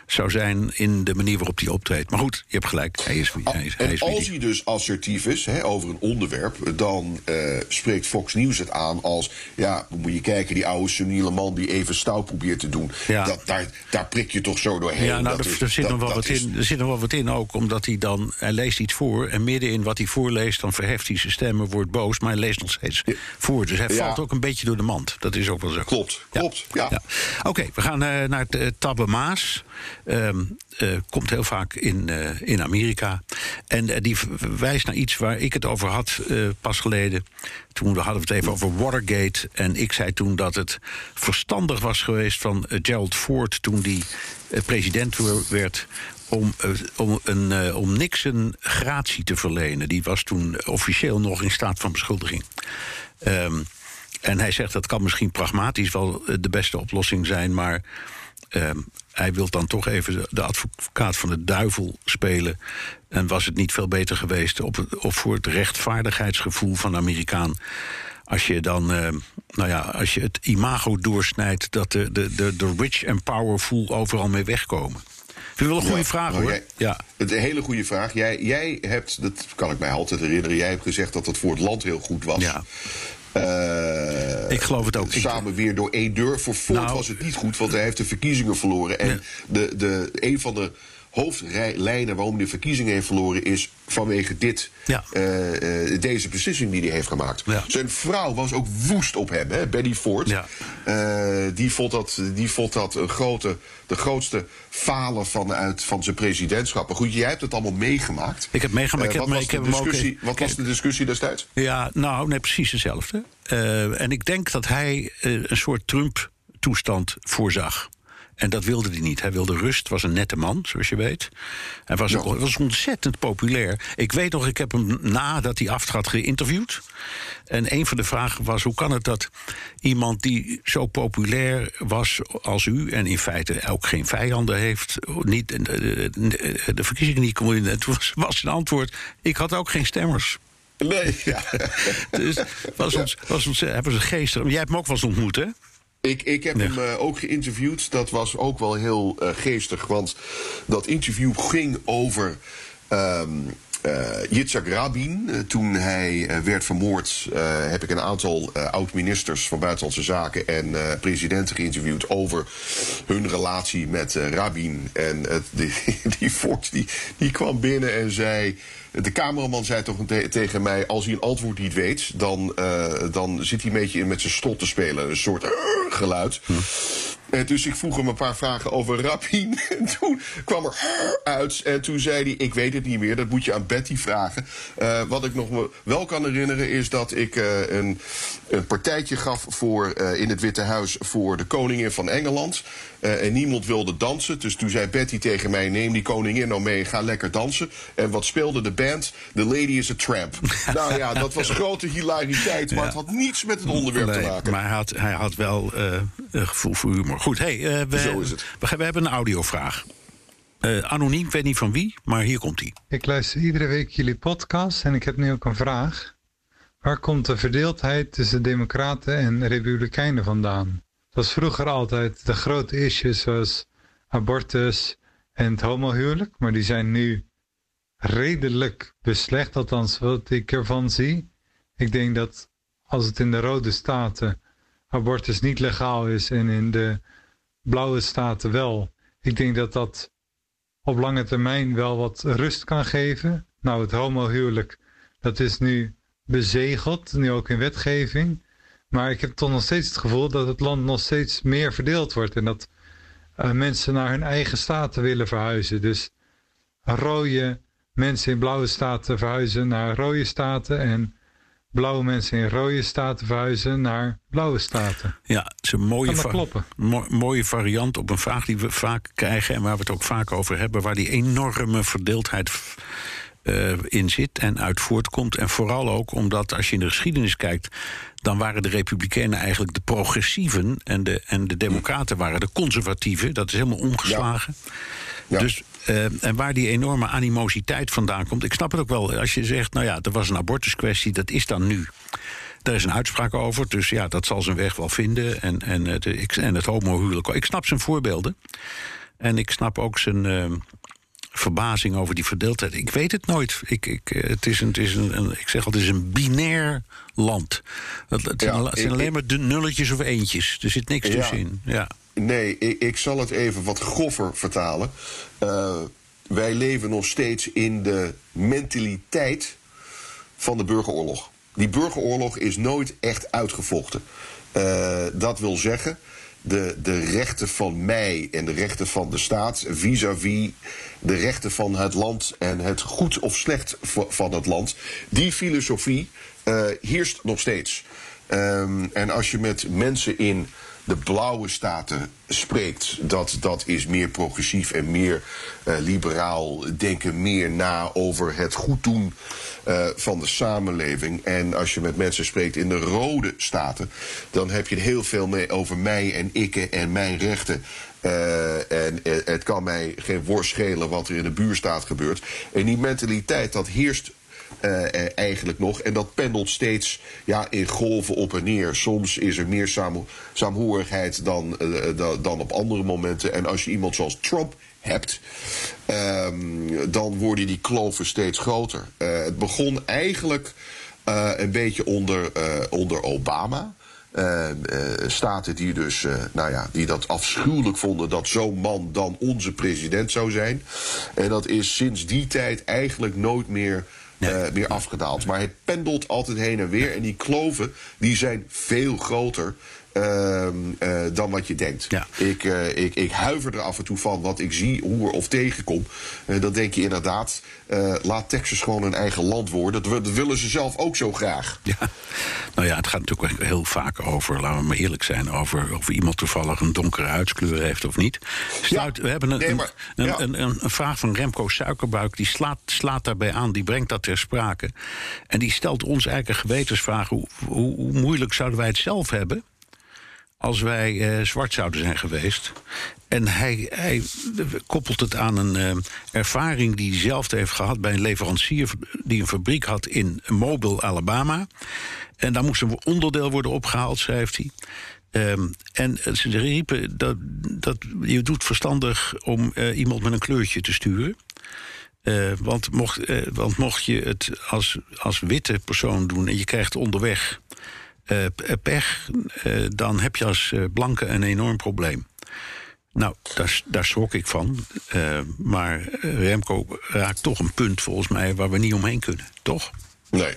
zou zijn in de manier waarop hij optreedt. Maar goed, je hebt gelijk. Hij is, hij is, hij is en als hij dus assertief is hè, over een onderwerp, dan uh, spreekt Fox News het aan als: ja, moet je kijken, die oude seniele man die even stout probeert te doen. Ja. Dat, daar, daar prik je toch zo doorheen. Ja, nou, er, er, zit nog wel wat in, er zit nog wel wat in ook, omdat hij dan, hij leest iets voor en midden in wat hij voorleest, dan verheft hij zijn stem en wordt boos, maar hij leest nog steeds voor. Dus hij valt ook een beetje door de mand. Dat is ook wel zo. Klopt, klopt. Ja. Oké, we gaan uh, naar het uh, Tabbe Maas. Um, uh, komt heel vaak in, in Amerika. En die wijst naar iets waar ik het over had pas geleden. Toen hadden we het even over Watergate. En ik zei toen dat het verstandig was geweest van Gerald Ford... toen die president werd om, om, een, om Nixon gratie te verlenen. Die was toen officieel nog in staat van beschuldiging. Um, en hij zegt dat kan misschien pragmatisch wel de beste oplossing zijn, maar um, hij wil dan toch even de advocaat van de duivel spelen. En was het niet veel beter geweest op, voor het rechtvaardigheidsgevoel van de Amerikaan. Als je dan, uh, nou ja, als je het imago doorsnijdt dat de, de, de, de rich en powerful overal mee wegkomen. Vind je wel een goede vraag hoor. Jij, ja. Het een hele goede vraag. Jij, jij hebt, dat kan ik mij altijd herinneren, jij hebt gezegd dat het voor het land heel goed was. Ja. Uh, ik geloof het ook. Samen weer door één deur. Voor Ford nou, was het niet goed, want hij heeft de verkiezingen verloren. En de, de, een van de hoofdlijnen waarom hij de verkiezingen heeft verloren is vanwege dit, ja. uh, uh, deze beslissing die hij heeft gemaakt. Ja. Zijn vrouw was ook woest op hem, hè, Betty Ford. Ja. Uh, die, vond dat, die vond dat een grote, de grootste falen vanuit van zijn presidentschap. Maar goed, jij hebt het allemaal meegemaakt. Ik heb meegemaakt. wat, was, heb discussie, wat was de discussie destijds? Ja, nou, nee, precies hetzelfde. en ik denk dat hij een soort Trump-toestand voorzag. En dat wilde hij niet. Hij wilde rust, was een nette man, zoals je weet. Hij was, ja. was ontzettend populair. Ik weet nog, ik heb hem nadat hij aftrad geïnterviewd. En een van de vragen was: hoe kan het dat iemand die zo populair was als u... en in feite ook geen vijanden heeft, niet, de, de, de verkiezingen niet kon winnen... toen was, was zijn antwoord: ik had ook geen stemmers. Nee, ja. *laughs* dus was ons, was ons, hij was een geestig. Jij hebt hem ook wel eens ontmoet, hè? Ik, ik heb hem uh, ook geïnterviewd. Dat was ook wel heel uh, geestig. Want dat interview ging over uh, Yitzhak Rabin, uh, toen hij uh, werd vermoord, heb ik een aantal oud-ministers van Buitenlandse Zaken en presidenten geïnterviewd over hun relatie met Rabin. En die, *laughs* die Ford die, die kwam binnen en zei. De cameraman zei toch te tegen mij: als hij een antwoord niet weet, dan, dan zit hij een beetje in met zijn stot te spelen. Een soort *laughs* geluid. En dus ik vroeg hem een paar vragen over Rabin. *laughs* En toen kwam er *laughs* uit. En toen zei hij: Ik weet het niet meer, dat moet je aan Betty vragen. Uh, wat ik nog wel kan herinneren is dat ik een, een partijtje gaf voor, in het Witte Huis voor de koningin van Engeland. En niemand wilde dansen. Dus toen zei Betty tegen mij: Neem die koningin nou mee, ga lekker dansen. En wat speelde de band? The Lady is a Tramp. *laughs* nou ja, dat was grote hilariteit. Maar ja. het had niets met het onderwerp nee, te maken. Maar hij had, hij had wel gevoel voor humor. Goed, hey, uh, we, Zo is het. We, we hebben een audiovraag. Uh, anoniem, ik weet niet van wie, maar hier komt hij. Ik luister iedere week jullie podcast en ik heb nu ook een vraag. Waar komt de verdeeldheid tussen democraten en republikeinen vandaan? Was vroeger altijd de grote issues zoals abortus en het homohuwelijk, maar die zijn nu redelijk beslecht, althans wat ik ervan zie. Ik denk dat als het in de rode staten abortus niet legaal is en in de blauwe staten wel. Ik denk dat dat op lange termijn wel wat rust kan geven. Nou, het homohuwelijk, dat is nu bezegeld, nu ook in wetgeving. Maar ik heb toch nog steeds het gevoel dat het land nog steeds meer verdeeld wordt. En dat uh, mensen naar hun eigen staten willen verhuizen. Dus rode mensen in blauwe staten verhuizen naar rode staten. En blauwe mensen in rode staten verhuizen naar blauwe staten. Ja, het is een mooie, dat mo mooie variant op een vraag die we vaak krijgen en waar we het ook vaak over hebben, waar die enorme verdeeldheid uh, in zit en uit voortkomt. En vooral ook omdat als je in de geschiedenis kijkt, dan waren de Republikeinen eigenlijk de progressieven en de, en de Democraten waren de conservatieven. Dat is helemaal omgeslagen. Ja. Ja. Dus uh, en waar die enorme animositeit vandaan komt. Ik snap het ook wel. Als je zegt, nou ja, er was een abortuskwestie, dat is dan nu. Daar is een uitspraak over, dus ja, dat zal zijn weg wel vinden. En, en, het, en het homohuwelijk. Ik snap zijn voorbeelden. En ik snap ook zijn uh, verbazing over die verdeeldheid. Ik weet het nooit. Ik, ik, het is een, het is een, een ik zeg altijd, het is een binair land. Het, het ja, zijn, het zijn ik, alleen maar de nulletjes of eentjes. Er zit niks ja. tussenin. Ja. Nee, ik, ik, zal het even wat groffer vertalen. Uh, wij leven nog steeds in de mentaliteit van de burgeroorlog. Die burgeroorlog is nooit echt uitgevochten. Uh, dat wil zeggen, de, de rechten van mij en de rechten van de staat vis-à-vis -vis de rechten van het land en het goed of slecht van het land, die filosofie uh, heerst nog steeds. Um, en als je met mensen in de blauwe staten spreekt, dat, dat is meer progressief en meer uh, liberaal, denken meer na over het goed doen uh, van de samenleving. En als je met mensen spreekt in de rode staten, dan heb je het heel veel mee over mij en ik en mijn rechten. Uh, en het kan mij geen worst schelen wat er in de buurstaat gebeurt. En die mentaliteit, dat heerst uh, eigenlijk nog. En dat pendelt steeds ja, in golven op en neer. Soms is er meer saam, saamhorigheid dan, uh, dan, op andere momenten. En als je iemand zoals Trump hebt, um, dan worden die kloven steeds groter. Het begon eigenlijk een beetje onder, onder Obama. Uh, staten die dus, nou ja, die dat afschuwelijk vonden dat zo'n man dan onze president zou zijn. En dat is sinds die tijd eigenlijk nooit meer Nee. Uh, weer afgedaald. Maar het pendelt altijd heen en weer. En die kloven die zijn veel groter uh, uh, dan wat je denkt. Ja. Ik, uh, ik, ik huiver er af en toe van wat ik zie, hoor of tegenkom. dan denk je inderdaad, laat Texas gewoon een eigen land worden. Dat, dat, willen ze zelf ook zo graag. Ja, nou ja, het gaat natuurlijk heel vaak over, laten we maar eerlijk zijn, over of iemand toevallig een donkere huidskleur heeft of niet. Sluit, ja. We hebben een, nee, maar, een, ja. een, vraag van Remco Suikerbuik, die slaat, slaat daarbij aan, die brengt dat ter sprake. En die stelt ons eigenlijk een gewetensvraag: hoe, hoe, hoe moeilijk zouden wij het zelf hebben? Als wij uh, zwart zouden zijn geweest. En hij, hij koppelt het aan een uh, ervaring die hij zelf heeft gehad bij een leverancier die een fabriek had in Mobile, Alabama. En daar moest een onderdeel worden opgehaald, schrijft hij. Um, en ze riepen dat, dat je doet verstandig om uh, iemand met een kleurtje te sturen. Eh, want, mocht, eh, want mocht je het als, als witte persoon doen en je krijgt onderweg eh, pech, eh, dan heb je als blanke een enorm probleem. Nou, daar, daar schrok ik van. Maar Remco raakt toch een punt volgens mij waar we niet omheen kunnen, toch? Nee.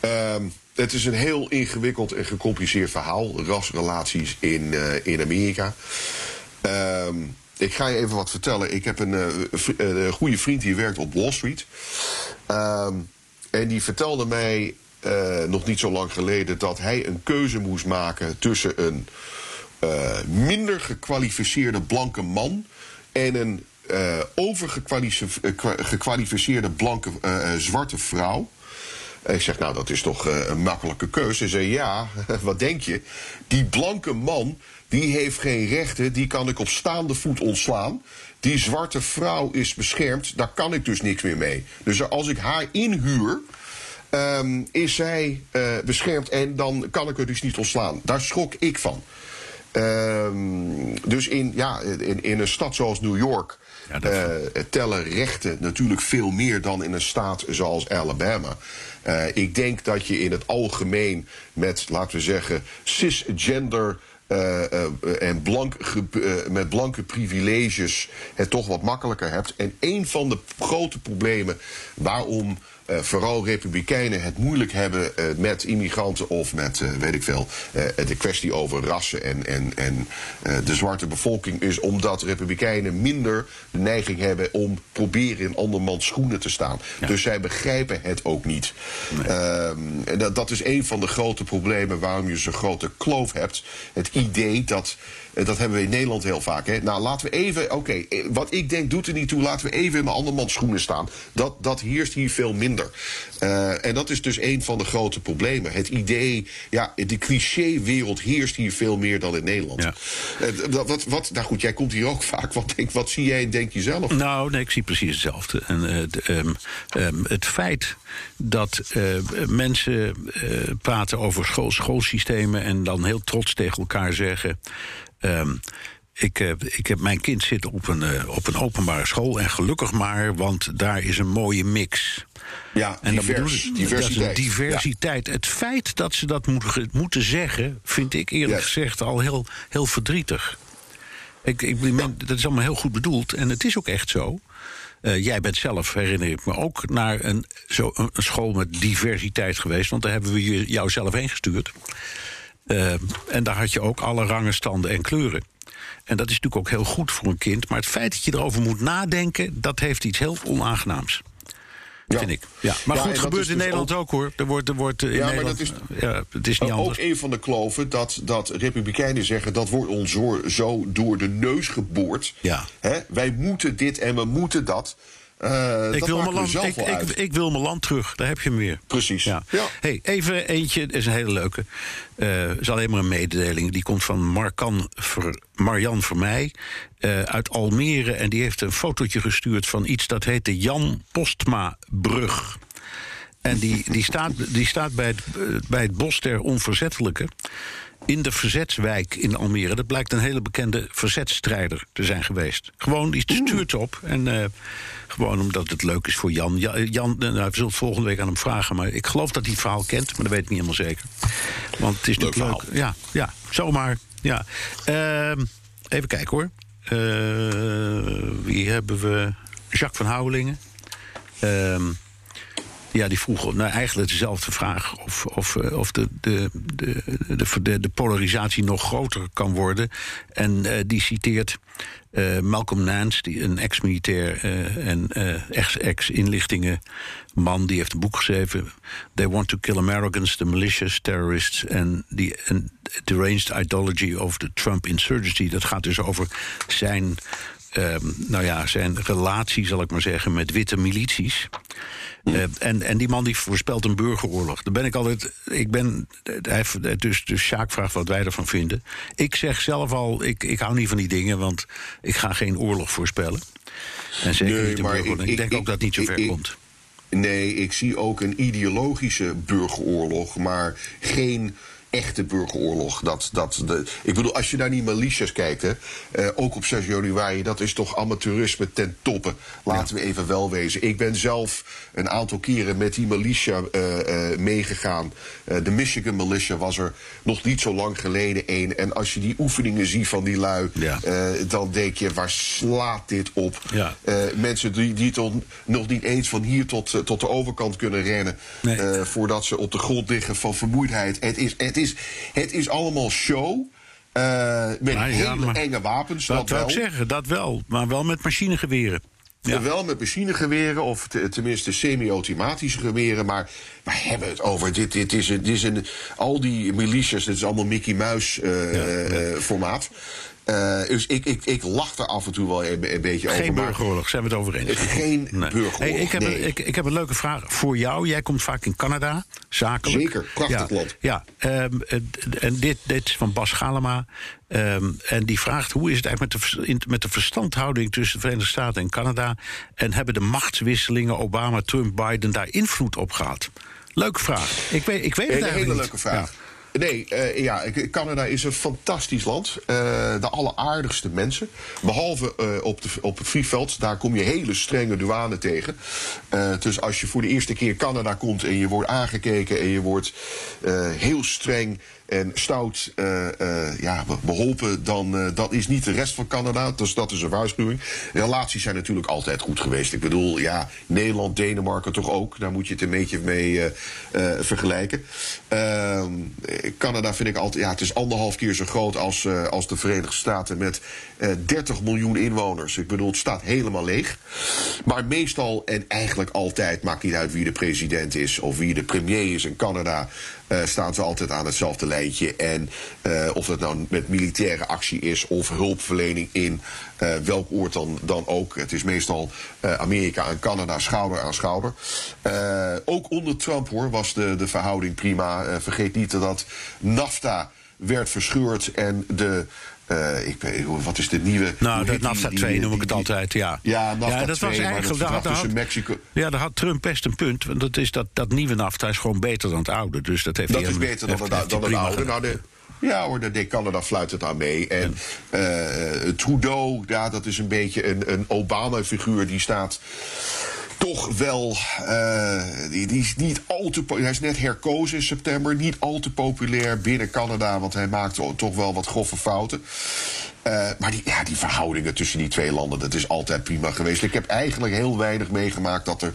Ehm, het is een heel ingewikkeld en gecompliceerd verhaal. Rasrelaties in, in Amerika. Ehm, ik ga je even wat vertellen. Ik heb een, een goede vriend die werkt op Wall Street. Ehm, en die vertelde mij eh, nog niet zo lang geleden dat hij een keuze moest maken tussen een eh, minder gekwalificeerde blanke man en een eh overgekwalificeerde blanke zwarte vrouw. Ik zeg, nou, dat is toch een makkelijke keuze. Hij zei, ja, *laughs* wat denk je? Die blanke man, die heeft geen rechten, die kan ik op staande voet ontslaan. Die zwarte vrouw is beschermd, daar kan ik dus niks meer mee. Dus als ik haar inhuur, ehm, is zij eh, beschermd en dan kan ik er dus niet ontslaan. Daar schrok ik van. Ehm, dus in, ja, in, in een stad zoals New York Ja, eh, tellen rechten natuurlijk veel meer dan in een staat zoals Alabama. Eh, ik denk dat je in het algemeen met, laten we zeggen, cisgender. en blank, met blanke privileges het toch wat makkelijker hebt. En een van de grote problemen waarom eh, vooral republikeinen het moeilijk hebben eh, met immigranten of met, eh, weet ik veel, de kwestie over rassen en, en, en de zwarte bevolking is omdat republikeinen minder de neiging hebben om proberen in andermans schoenen te staan. Dus zij begrijpen het ook niet. Ehm, dat, dat is een van de grote problemen waarom je zo'n grote kloof hebt. Het idee dat. Eh, Dat hebben we in Nederland heel vaak. Hè? Nou, laten we even. Oké, eh, wat ik denk doet er niet toe. Laten we even in de andermans schoenen staan. Dat, dat heerst hier veel minder. Eh, en dat is dus een van de grote problemen. Het idee. Ja, de cliché-wereld heerst hier veel meer dan in Nederland. Ja. Wat, wat, nou goed, jij komt hier ook *laughs* vaak. Wat, denk, wat zie jij en denk je zelf? Nou, nee, ik zie precies hetzelfde. En, eh, de, ehm, ehm, het feit dat mensen praten over school, schoolsystemen en dan heel trots tegen elkaar zeggen. Ehm, ik, eh, ik heb mijn kind zit op een, eh, op een openbare school en gelukkig maar, want daar is een mooie mix. Ja, En bedoel ik- dat diversiteit. een diversiteit. Het feit dat ze dat moeten, moeten zeggen, vind ik eerlijk Yes. gezegd al heel, heel verdrietig. Ik, ik, dat is allemaal heel goed bedoeld en het is ook echt zo. Eh, jij bent zelf, herinner ik me, ook naar een, zo, een school met diversiteit geweest. Want daar hebben we je- jou zelf heen gestuurd. Eh, en daar had je ook alle rangen, standen en kleuren. En dat is natuurlijk ook heel goed voor een kind. Maar het feit dat je erover moet nadenken, dat heeft iets heel onaangenaams. Ja. Vind ik. Ja. Maar Ja, goed, gebeurt in dus Nederland ook, hoor. Er wordt, er wordt in Ja, maar dat is- ja, het is niet ook anders. een van de kloven dat, dat republikeinen zeggen dat wordt ons zo, zo door de neus geboord. Ja. Hè? Wij moeten dit en we moeten dat. Eh, Ik dat wil, mijn land, ik, ik, wil mijn land terug, daar heb je hem weer. Precies. Ja. Ja. Hey, even eentje, is een hele leuke. Eh is alleen maar een mededeling. Die komt van Ver, Marjan Vermeij eh, uit Almere. En die heeft een fotootje gestuurd van iets dat heet de Jan Postma-brug. En die, die staat, die staat bij, het, bij het Bos der Onverzettelijke. In de Verzetswijk in Almere. Dat blijkt een hele bekende verzetstrijder te zijn geweest. Gewoon, die stuurt op. En gewoon omdat het leuk is voor Jan. Ja, Jan, eh, nou, we zullen het volgende week aan hem vragen. Maar ik geloof dat hij het verhaal kent. Maar dat weet ik niet helemaal zeker. Want het is Leuk natuurlijk leuk. Ja, ja, zomaar. Ja. Ehm, even kijken hoor. Eh, wie hebben we? Jacques van Houwelingen. Ehm, ja, die vroeg nou, eigenlijk dezelfde vraag. Of, of, eh, of de, de, de, de, polarisatie nog groter kan worden. En eh, die citeert eh, Malcolm Nance, die, een ex-militair en eh, ex- ex-inlichtingenman. die heeft een boek geschreven. They want to kill Americans, the malicious terrorists... and the deranged ideology of the Trump insurgency. Dat gaat dus over zijn ehm, nou ja, zijn relatie, zal ik maar zeggen, met witte milities. Eh, en, en die man die voorspelt een burgeroorlog. Daar ben ik altijd. Ik ben. Hij, dus, dus Sjaak vraagt wat wij ervan vinden. Ik zeg zelf al, ik, ik hou niet van die dingen, want ik ga geen oorlog voorspellen. En zeker Nee, niet een maar burgeroorlog. Ik, ik- denk ik- ook dat het niet zo ver komt. Nee, ik zie ook een ideologische burgeroorlog, maar geen echte burgeroorlog. Dat, dat de, ik bedoel, als je naar die militias kijkt, hè, eh, ook op 6 januari, dat is toch amateurisme ten toppe. Laten we even wel wezen. Ik ben zelf een aantal keren met die militia eh, eh, meegegaan. De Michigan militia was er nog niet zo lang geleden een. En als je die oefeningen ziet van die lui, Ja. dan denk je, waar slaat dit op? Ja. Mensen die, die tot, nog niet eens van hier tot, tot de overkant kunnen rennen. Nee. voordat ze op de grond liggen van vermoeidheid. Het is, het is, het is allemaal show. eh, met Nou ja, hele maar- enge wapens. Dat Dat, wil ik zeggen, dat wel. Maar wel met machinegeweren. Ja. Wel met machinegeweren, of te- tenminste semi-automatische geweren. Maar waar hebben we het over? Dit, dit, is, een, dit is een. Al die militias, dit is allemaal Mickey Mouse eh, Ja, eh. Eh, dus ik, ik, ik lach er af en toe wel een, een beetje over. Geen burgeroorlog, zijn we het over eens? Geen burgeroorlog, Hey, ik, heb nee. een, ik, ik heb een leuke vraag voor jou. Jij komt vaak in Canada, zakelijk. Zeker, prachtig ja, land. Ja, ehm, eh, en dit, dit is van Bas Galema. Ehm, en die vraagt hoe is het eigenlijk met de, in- met de verstandhouding tussen de Verenigde Staten en Canada? En hebben de machtswisselingen Obama, Trump, Biden daar invloed op gehad? Leuke vraag. Ik weet, ik weet het Een eigenlijk hele niet. leuke vraag. Ja. Nee, eh, ja, Canada is een fantastisch land. Eh, de alleraardigste mensen. Behalve eh, op, de, op het vliegveld, daar kom je hele strenge douane tegen. Dus als je voor de eerste keer Canada komt en je wordt aangekeken en je wordt heel streng en stout eh, eh, ja, be- beholpen, dan uh, dat is niet de rest van Canada. Dus dat is een waarschuwing. Relaties zijn natuurlijk altijd goed geweest. Ik bedoel, ja, Nederland, Denemarken toch ook. Daar moet je het een beetje mee vergelijken. Ehm, Canada vind ik altijd, ja, het is anderhalf keer zo groot als, als de Verenigde Staten met 30 miljoen inwoners. Ik bedoel, het staat helemaal leeg. Maar meestal en eigenlijk altijd, maakt niet uit wie de president is of wie de premier is in Canada. Uh, staan ze altijd aan hetzelfde lijntje. En uh, of het nou met militaire actie is of hulpverlening in uh, welk oord dan, dan ook. Het is meestal Amerika en Canada schouder aan schouder. ook onder Trump hoor was de, de verhouding prima. vergeet niet dat NAFTA werd verscheurd en de uh, ik wat is de nieuwe. Nou, de NAFTA 2 noem ik het altijd, ja. Ja, NAFTA ja, dat 2, was eigenlijk. dat had, Mexico. Ja, daar had Trump best een punt. Want dat, is dat, dat nieuwe NAFTA is gewoon beter dan het oude. Dus dat heeft dat is beter dan, heeft, het, heeft dan het oude. Nou, de, ja hoor, de deed Canada fluit het aan mee. En uh, Trudeau, ja, dat is een beetje een, een Obama-figuur die staat toch wel. Uh, die, die, is niet al te. Hij is net herkozen in september. Niet al te populair binnen Canada. Want hij maakt toch wel wat grove fouten. Uh, maar die, ja, die verhoudingen tussen die twee landen, dat is altijd prima geweest. Ik heb eigenlijk heel weinig meegemaakt dat er,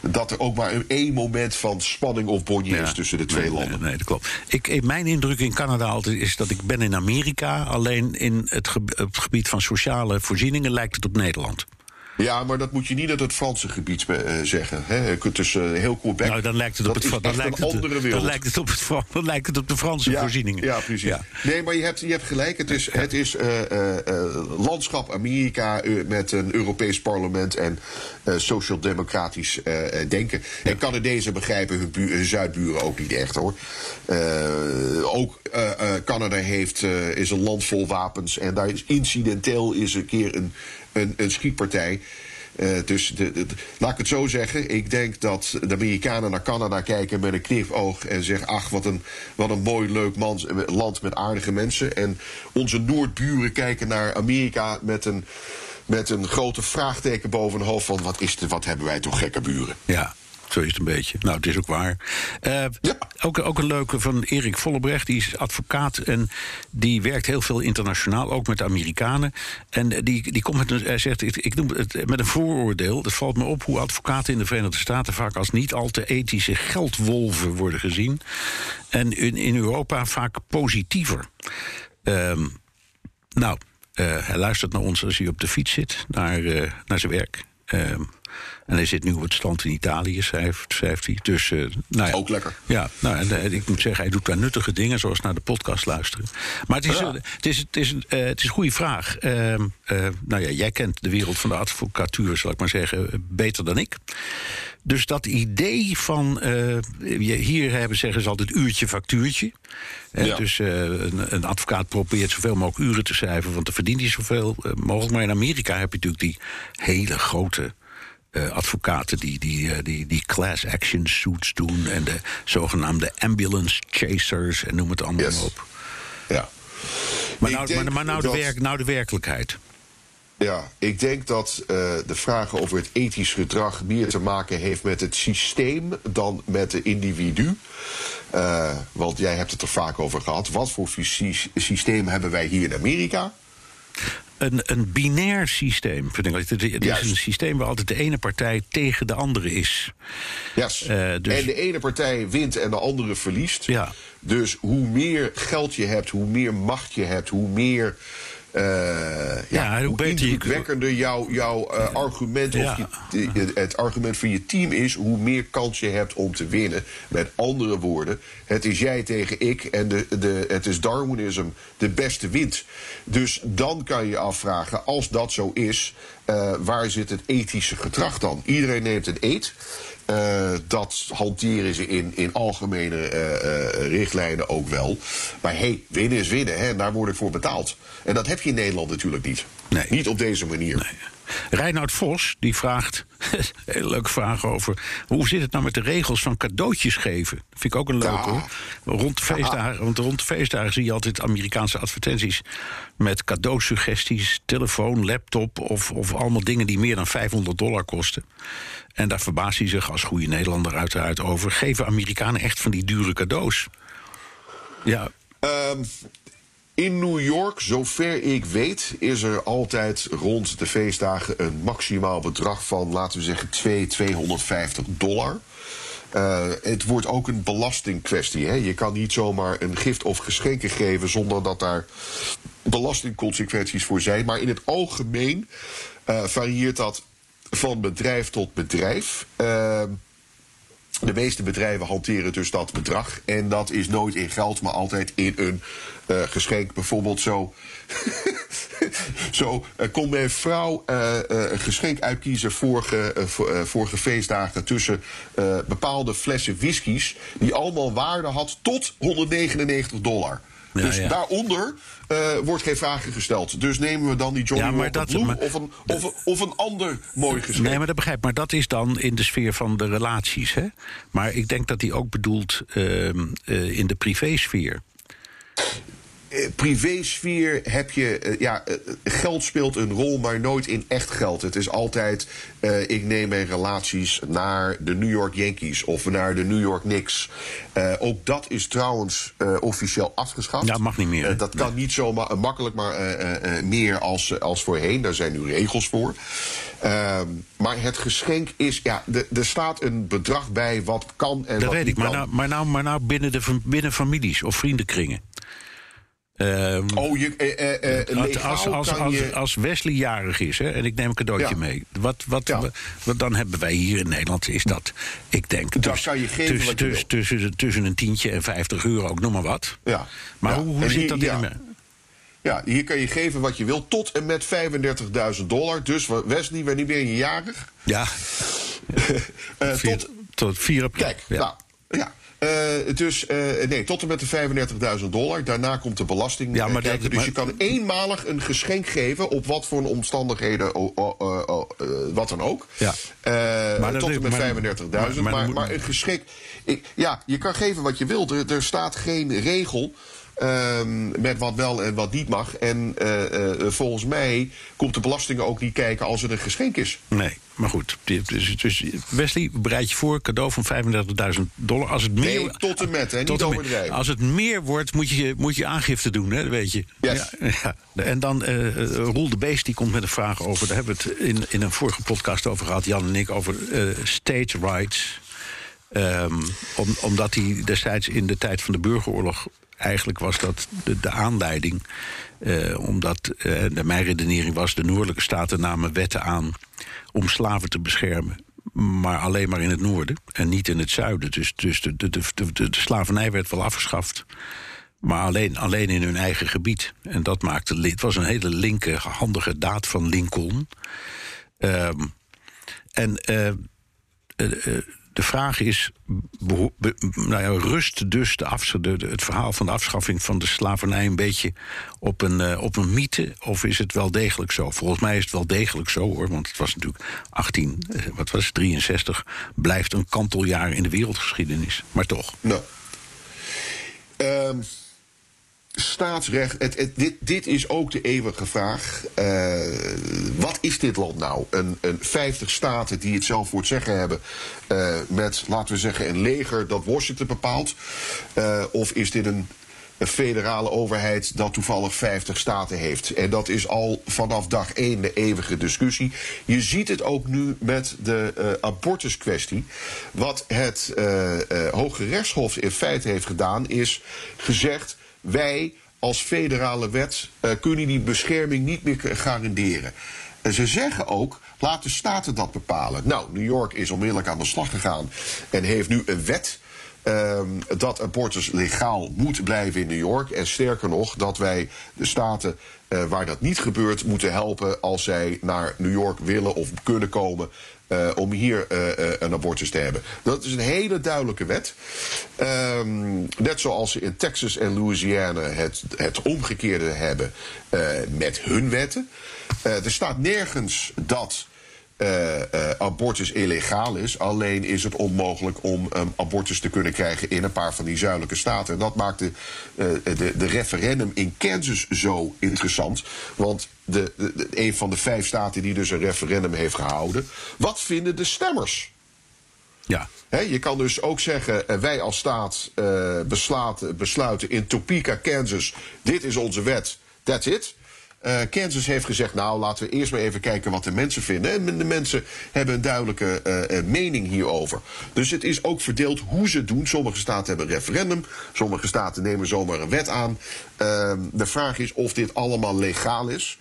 dat er ook maar één moment van spanning of bonje ja, is tussen de twee nee, landen. Nee, nee, dat klopt. Ik, mijn indruk in Canada altijd is dat ik ben in Amerika. Alleen in het, ge het gebied van sociale voorzieningen lijkt het op Nederland. Ja, maar dat moet je niet uit het Franse gebied uh, zeggen. Hè? Je kunt dus uh, heel Quebec. Nou, dan lijkt het op, het, dan lijkt het, dan lijkt het, op, het, dan lijkt het op de Franse ja, voorzieningen. Ja, precies. Ja. Nee, maar je hebt, je hebt gelijk. Het is, het is uh, landschap Amerika met een Europees parlement en sociaal-democratisch denken. Ja. En Canadezen begrijpen hun, hun, zuidburen ook niet echt hoor. ook Canada heeft, is een land vol wapens en daar is incidenteel is een keer een een, schietpartij. Uh, dus de, laat ik het zo zeggen. Ik denk dat de Amerikanen naar Canada kijken met een knipoog en zeggen: Ach, wat een, wat een mooi, leuk land met aardige mensen. En onze Noordburen kijken naar Amerika met een, met een grote vraagteken boven hun hoofd: van wat, is de, wat hebben wij toch gekke buren? Ja. Zo is het een beetje. Nou, het is ook waar. Uh, ja. ook, ook een leuke van Erik Vollebrecht. Die is advocaat en die werkt heel veel internationaal. Ook met de Amerikanen. En die, die komt met een, hij zegt, ik, ik noem het met een vooroordeel. Het valt me op hoe advocaten in de Verenigde Staten... vaak als niet al te ethische geldwolven worden gezien. En in, in Europa vaak positiever. Um, nou, uh, hij luistert naar ons als hij op de fiets zit. Naar, uh, naar zijn werk. Um, en hij zit nu op het strand in Italië, schrijft, schrijft hij. Dus, uh, nou ja, Ook lekker. Ja, nou, en, en, ik moet zeggen, hij doet daar nuttige dingen, zoals naar de podcast luisteren. Maar het is, ja. het is, het is, uh, het is een goede vraag. Uh, nou ja, jij kent de wereld van de advocatuur, zal ik maar zeggen, beter dan ik. Dus dat idee van, hier hebben zeggen ze altijd uurtje factuurtje. Ja. Dus een, een, advocaat probeert zoveel mogelijk uren te schrijven, want dan verdient hij zoveel mogelijk. Maar in Amerika heb je natuurlijk die hele grote eh, advocaten die, die, eh, die, die class action suits doen. En de zogenaamde ambulance chasers en noem het allemaal Yes. op. Ja. Maar, nou, denk maar, maar nou, de dat- werk, nou de werkelijkheid. Ja, ik denk dat eh, de vraag over het ethisch gedrag meer te maken heeft met het systeem dan met de individu. Want jij hebt het er vaak over gehad. Wat voor sy- systeem hebben wij hier in Amerika? Een, een binair systeem. Vind ik. Het het is Juist. een systeem waar altijd de ene partij tegen de andere is. Yes. Eh, dus- En de ene partij wint en de andere verliest. Ja. Dus hoe meer geld je hebt, hoe meer macht je hebt, hoe meer. Eh, ja, Ja, hoe indrukwekkender jouw jouw eh, argument Ja. of je, het argument van je team is, hoe meer kans je hebt om te winnen. Met andere woorden, het is jij tegen ik en de, de, het is Darwinism, de beste wint. Dus dan kan je je afvragen, als dat zo is, eh, waar zit het ethische gedrag dan? Iedereen neemt een eet. Eh, dat hanteren ze in, in algemene eh, eh, richtlijnen ook wel. Maar hé, hey, winnen is winnen, hè, daar word ik voor betaald. En dat heb je in Nederland natuurlijk niet. Nee. Niet op deze manier. Reinoud Vos die vraagt, een *laughs* hele leuke vraag over... hoe zit het nou met de regels van cadeautjes geven? Dat vind ik ook een leuke Ja. hoor. Rond de, feestdagen, want rond de feestdagen zie je altijd Amerikaanse advertenties... met cadeausuggesties, telefoon, laptop... Of, of allemaal dingen die meer dan 500 dollar kosten. En daar verbaast hij zich als goede Nederlander uiteraard over. Geven Amerikanen echt van die dure cadeaus? Ja, Ehm, in New York, zover ik weet, is er altijd rond de feestdagen een maximaal bedrag van, laten we zeggen, 2, 250 dollar. Eh, het wordt ook een belastingkwestie. Hè? Je kan niet zomaar een gift of geschenken geven zonder dat daar belastingconsequenties voor zijn. Maar in het algemeen eh, varieert dat van bedrijf tot bedrijf. Ehm de meeste bedrijven hanteren dus dat bedrag. En dat is nooit in geld, maar altijd in een eh, geschenk. Bijvoorbeeld zo. *laughs* zo eh, kon mijn vrouw eh, een geschenk uitkiezen vorige, vorige feestdagen. tussen bepaalde flessen whiskies. die allemaal waarde had tot 199 dollar. Ja, dus ja. daaronder eh, wordt geen vragen gesteld. Dus nemen we dan die Johnny Ja, maar Walker dat- Blue maar- of, een, of, of een ander mooi geschenk. Nee, maar dat begrijp ik. Maar dat is dan in de sfeer van de relaties. Hè? Maar ik denk dat hij ook bedoelt ehm, eh, in de privésfeer. Eh, privésfeer heb je. eh, ja, eh, geld speelt een rol, maar nooit in echt geld. Het is altijd. ik neem mijn relaties naar de New York Yankees of naar de New York Knicks. Ook dat is trouwens officieel afgeschaft. Ja, mag niet meer, dat kan niet zo ma- makkelijk, maar meer als, als voorheen. Daar zijn nu regels voor. Ehm, maar het geschenk is. Ja, de- er staat een bedrag bij wat kan en Dat wat weet niet ik. Maar kan. nou, maar nou, maar nou binnen, de, binnen families of vriendenkringen. Ehm, Oh, je, eh, als, legaal als, als, kan als, je... als Wesley jarig is hè, en ik neem een cadeautje Ja. mee. Wat, wat, Ja. wat dan hebben wij hier in Nederland is dat, ik denk, Dat dus- kan je geven tussen, wat je tussen, tussen, tussen een tientje en 50 euro, ook noem maar wat. Ja. Maar Ja. hoe, hoe zit dat in. Ja, hier kan je geven wat je wil tot en met 35.000 dollar. Dus Wesley, wanneer ben je jarig? Ja, *laughs* vier- tot, tot 4 april. kijk, ja. nou, ja. Eh, dus eh, nee, tot en met de 35.000 dollar. Daarna komt de belasting Ja, eh, maar dat- kijken. Dus maar- je kan eenmalig een geschenk geven op wat voor omstandigheden, eh, wat dan ook. Ja. Eh, Maar dat- tot en met maar- 35.000. maar- Maar, maar- maar, een geschenk. Ik, ja, je kan geven wat je wilt. Er, er staat geen regel. Ehm, met wat wel en wat niet mag. En eh, eh, volgens mij komt de belasting ook niet kijken als het een geschenk is. Nee, maar goed. Dus, dus Wesley, bereid je voor, cadeau van 35.000 dollar. Als het meer, Nee, tot en met, hè, tot niet overdrijven. Als het meer wordt, moet je, moet je aangifte doen, hè, weet je. Yes. Ja, ja. En dan eh, eh, Roel de Beest, die komt met een vraag over... daar hebben we het in, in een vorige podcast over gehad, Jan en ik... over eh state rights. Ehm, om, omdat hij destijds in de tijd van de burgeroorlog... eigenlijk was dat de, aanleiding... eh, omdat, de, mijn redenering was... de noordelijke staten namen wetten aan om slaven te beschermen maar alleen maar in het noorden en niet in het zuiden. Dus, dus de, de, de, de, slavernij werd wel afgeschaft. Maar alleen, alleen in hun eigen gebied. En dat maakte. Het was een hele linker, handige daad van Lincoln. Ehm, en eh, De vraag is: nou ja, rust dus de de- het verhaal van de afschaffing van de slavernij een beetje op een, eh, op een mythe? Of is het wel degelijk zo? Volgens mij is het wel degelijk zo hoor. Want het was natuurlijk 18, eh, wat was het, 63, blijft een kanteljaar in de wereldgeschiedenis. Maar toch. Nou. Ehm, staatsrecht, dit, dit is ook de eeuwige vraag. Eh, wat is dit land nou? Een, een 50 staten die het zelf voor zeggen hebben. eh, met, laten we zeggen, een leger dat Washington bepaalt. Eh, of is dit een, een federale overheid dat toevallig 50 staten heeft? En dat is al vanaf dag 1 de eeuwige discussie. Je ziet het ook nu met de eh, abortuskwestie. Wat het Hoge Rechtshof in feite heeft gedaan, is gezegd: wij als federale wet eh, kunnen die bescherming niet meer garanderen. En ze zeggen ook, laat de staten dat bepalen. Nou, New York is onmiddellijk aan de slag gegaan en heeft nu een wet ehm, dat abortus legaal moet blijven in New York. En sterker nog, dat wij de staten eh, waar dat niet gebeurt moeten helpen als zij naar New York willen of kunnen komen. Eh, om hier eh, eh, een abortus te hebben. Dat is een hele duidelijke wet. Ehm, net zoals ze in Texas en Louisiana het, het omgekeerde hebben met hun wetten. Er staat nergens dat eh, eh, abortus illegaal is. Alleen is het onmogelijk om een abortus te kunnen krijgen in een paar van die zuidelijke staten. En dat maakt de, eh, de, de referendum in Kansas zo interessant. Want de, een van de vijf staten die dus een referendum heeft gehouden. Wat vinden de stemmers? Ja. Je kan dus ook zeggen, wij als staat besluiten in Topeka, Kansas, dit is onze wet, that's it. Eh, Kansas heeft gezegd, nou laten we eerst maar even kijken wat de mensen vinden. En de mensen hebben een duidelijke eh, eh, mening hierover. Dus het is ook verdeeld hoe ze het doen. Sommige staten hebben een referendum, sommige staten nemen zomaar een wet aan. Ehm, de vraag is of dit allemaal legaal is.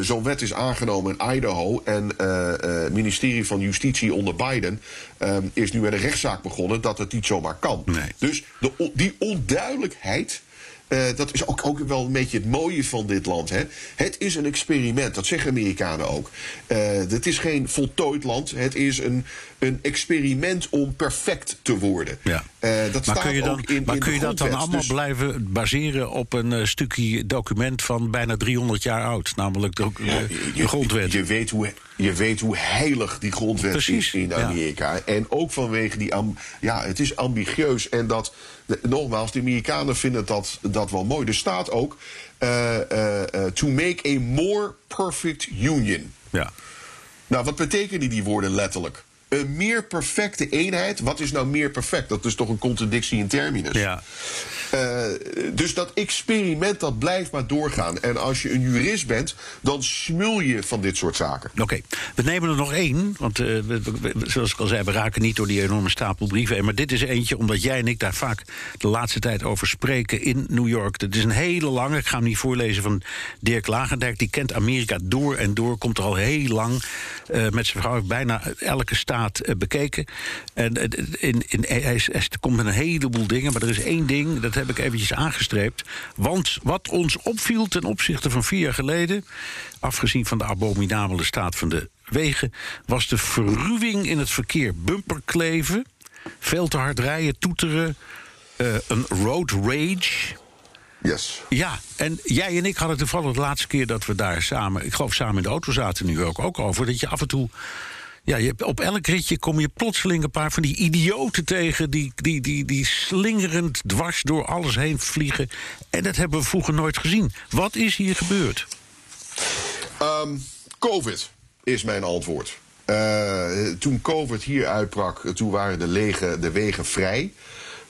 Zo'n wet is aangenomen in Idaho. En het ministerie van Justitie onder Biden eh, is nu met een rechtszaak begonnen dat het niet zomaar kan. Nee. Dus de, die onduidelijkheid. Eh, dat is ook, ook wel een beetje het mooie van dit land. Hè? Het is een experiment, dat zeggen Amerikanen ook. Eh, het is geen voltooid land. Het is een, een experiment om perfect te worden. Ja. Eh, dat maar staat kun je dan, in, maar in kun je dat dan allemaal Dus- blijven baseren op een eh, stukje document van bijna 300 jaar oud? Namelijk de, je, grondwet. Je weet, hoe, je weet hoe heilig die grondwet Precies, is in ja. Amerika. En ook vanwege die. ja, het is ambitieus. En dat. nogmaals, de Amerikanen vinden dat, dat wel mooi. Er staat ook. eh, to make a more perfect union. ja. Nou, wat betekenen die woorden letterlijk? Een meer perfecte eenheid. Wat is nou meer perfect? Dat is toch een contradictie in terminus. Ja. Eh, dus dat experiment dat blijft maar doorgaan. En als je een jurist bent, dan smul je van dit soort zaken. Oké, we nemen er nog één. Want eh, we- we- we- zoals ik al zei, we raken niet door die enorme stapel brieven. Maar dit is eentje, omdat jij en ik daar vaak de laatste tijd over spreken in New York. Het is een hele lange, ik ga hem niet voorlezen, van Dirk Lagendijk. Die kent Amerika door en door, komt er al heel lang eh, met zijn vrouw. Bijna elke staat eh, bekeken. En eh, in, in, hij, komt met een heleboel dingen. Maar er is één ding, dat heb ik eventjes aangestreept. Want wat ons opviel ten opzichte van vier jaar geleden... afgezien van de abominabele staat van de wegen... was de verruwing in het verkeer. Bumperkleven, veel te hard rijden, toeteren... eh, een road rage... Yes. Ja, en jij en ik hadden toevallig de laatste keer dat we daar samen, ik geloof samen in de auto zaten nu ook, ook over, dat je af en toe, ja, je, op elk ritje kom je plotseling een paar van die idioten tegen, die, die, die, die slingerend dwars door alles heen vliegen. En dat hebben we vroeger nooit gezien. Wat is hier gebeurd? Ehm, COVID is mijn antwoord. Eh, toen COVID hier uitbrak, toen waren de, lege, de wegen vrij.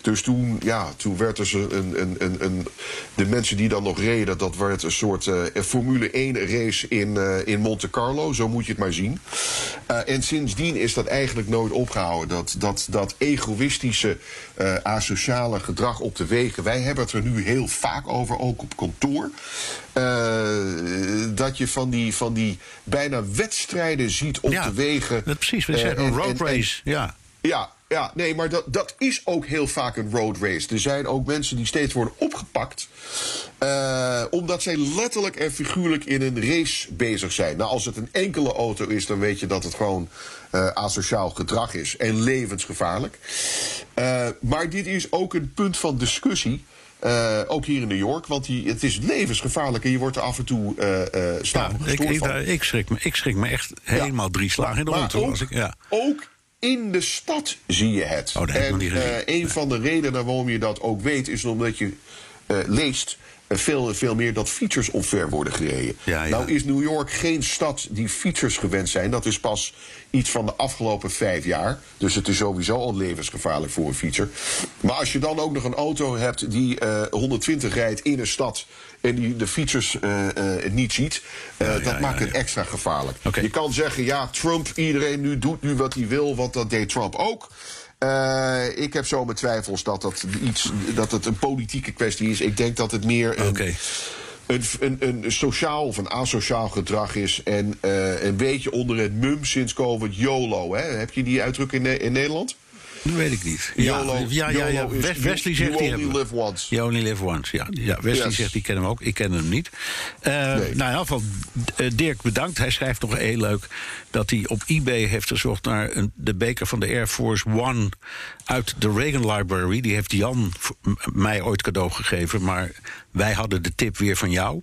Dus toen, ja, toen werd er een, een, een, een, de mensen die dan nog reden, dat werd een soort eh, Formule 1 race in, eh, in Monte Carlo. Zo moet je het maar zien. Eh, en sindsdien is dat eigenlijk nooit opgehouden. Dat, dat, dat egoïstische, asociale gedrag op de wegen. Wij hebben het er nu heel vaak over, ook op kantoor. Dat je van die, van die bijna wedstrijden ziet op ja, de wegen. Dat, precies, we zeggen en- een road en- race. ja. ja, Ja, nee, maar dat, dat is ook heel vaak een road race. Er zijn ook mensen die steeds worden opgepakt. Uh, omdat zij letterlijk en figuurlijk in een race bezig zijn. Nou, als het een enkele auto is, dan weet je dat het gewoon uh, asociaal gedrag is. En levensgevaarlijk. Uh, maar dit is ook een punt van discussie. Uh, ook hier in New York, want die, het is levensgevaarlijk en je wordt er af en toe uh, uh, staan. Ja, ik, ik, ik, schrik me, ik schrik me echt helemaal ja. drie slagen in de rond. Ook, ik, ja. ook in de stad zie je het. Oh, en uh, een van de redenen waarom je dat ook weet, is omdat je uh, leest veel, veel meer dat fietsers omver worden gereden. Ja, ja. Nou is New York geen stad die fietsers gewend zijn. Dat is pas iets van de afgelopen vijf jaar. Dus het is sowieso al levensgevaarlijk voor een fietser. Maar als je dan ook nog een auto hebt die uh, 120 rijdt in een stad en die de fietsers uh, uh, niet ziet, uh, ja, dat ja, maakt het extra gevaarlijk. Okay. Je kan zeggen, ja, Trump, iedereen nu doet nu wat hij wil, want dat deed Trump ook. Uh, ik heb zo mijn twijfels dat, dat, iets, dat het een politieke kwestie is. Ik denk dat het meer een, okay. een, een, een, sociaal of een asociaal gedrag is. En uh, een beetje onder het mum sinds COVID YOLO. Hè? Heb je die uitdrukking in, in Nederland? Dat weet ik niet. YOLO, ja, ja, ja. Wesley you, zegt you only live once. You only live once, ja. ja Wesley Yes. zegt die kennen hem ook. Ik ken hem niet. Uh, Nee. Nou, in ieder geval, uh, Dirk bedankt. Hij schrijft nog heel leuk dat hij op eBay heeft gezocht naar een, de beker van de Air Force One uit de Reagan Library. Die heeft Jan mij ooit cadeau gegeven, maar wij hadden de tip weer van jou.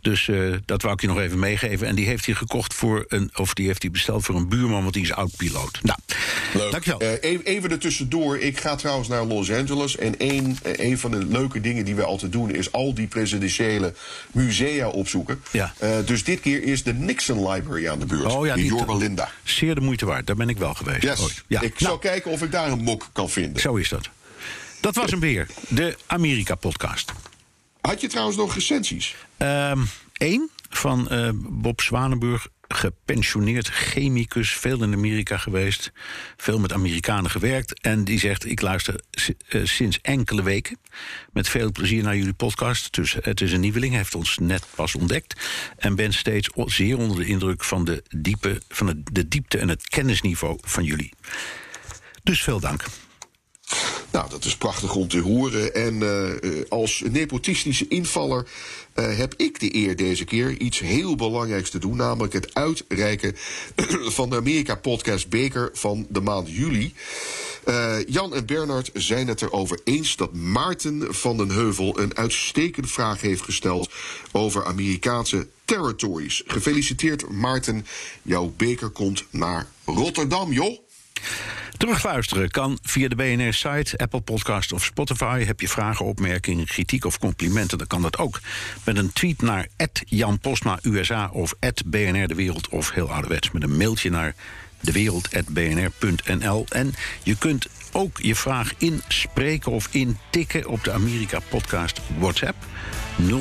Dus eh, dat wou ik je nog even meegeven. En die heeft hij gekocht voor een, of die heeft hij besteld voor een buurman, want die is oud-piloot. Nou, Leuk. dankjewel. Eh, even, even ertussendoor. Ik ga trouwens naar Los Angeles. En een, eh, een van de leuke dingen die wij altijd doen... is al die presidentiële musea opzoeken. Ja. Dus dit keer is de Nixon Library aan de beurt. Oh ja, die die- Yorba Linda. Zeer de moeite waard. Daar ben ik wel geweest. Yes. ooit. Ja. Ik Nou, zal kijken of ik daar een mok kan vinden. Zo is dat. Dat was hem weer, de Amerika-podcast. Had je trouwens nog recensies? Eén van eh, Bob Zwanenburg, gepensioneerd chemicus, veel in Amerika geweest, veel met Amerikanen gewerkt. En die zegt: Ik luister eh, sinds enkele weken met veel plezier naar jullie podcast. Dus het is een nieuweling, heeft ons net pas ontdekt. En ben steeds zeer onder de indruk van de, diepe, van de diepte en het kennisniveau van jullie. Dus veel dank. Nou, dat is prachtig om te horen. En eh, eh, als nepotistische invaller eh, heb ik de eer deze keer iets heel belangrijks te doen. Namelijk het uitreiken *clears throat* van de Amerika-podcast Beker van de maand juli. Jan en Bernard zijn het erover eens dat Maarten van den Heuvel een uitstekende vraag heeft gesteld over Amerikaanse territories. Gefeliciteerd, Maarten. Jouw beker komt naar Rotterdam, joh. Terugluisteren kan via de BNR-site, Apple Podcast of Spotify. Heb je vragen, opmerkingen, kritiek of complimenten, dan kan dat ook. Met een tweet naar Jan Postma USA of BNR De Wereld of heel ouderwets met een mailtje naar dewereld.bnr.nl. En je kunt ook je vraag inspreken of intikken op de Amerika Podcast WhatsApp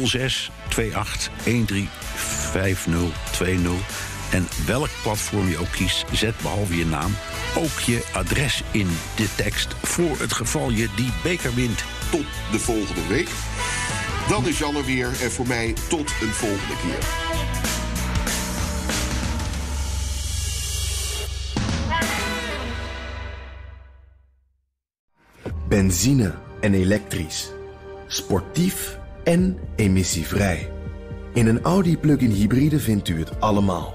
06 28 13 5020. En welk platform je ook kiest, zet behalve je naam ook je adres in de tekst. Voor het geval je die beker wint. Tot de volgende week. Dan is Jan er weer en voor mij tot een volgende keer. Benzine en elektrisch. Sportief en emissievrij. In een Audi plug-in hybride vindt u het allemaal.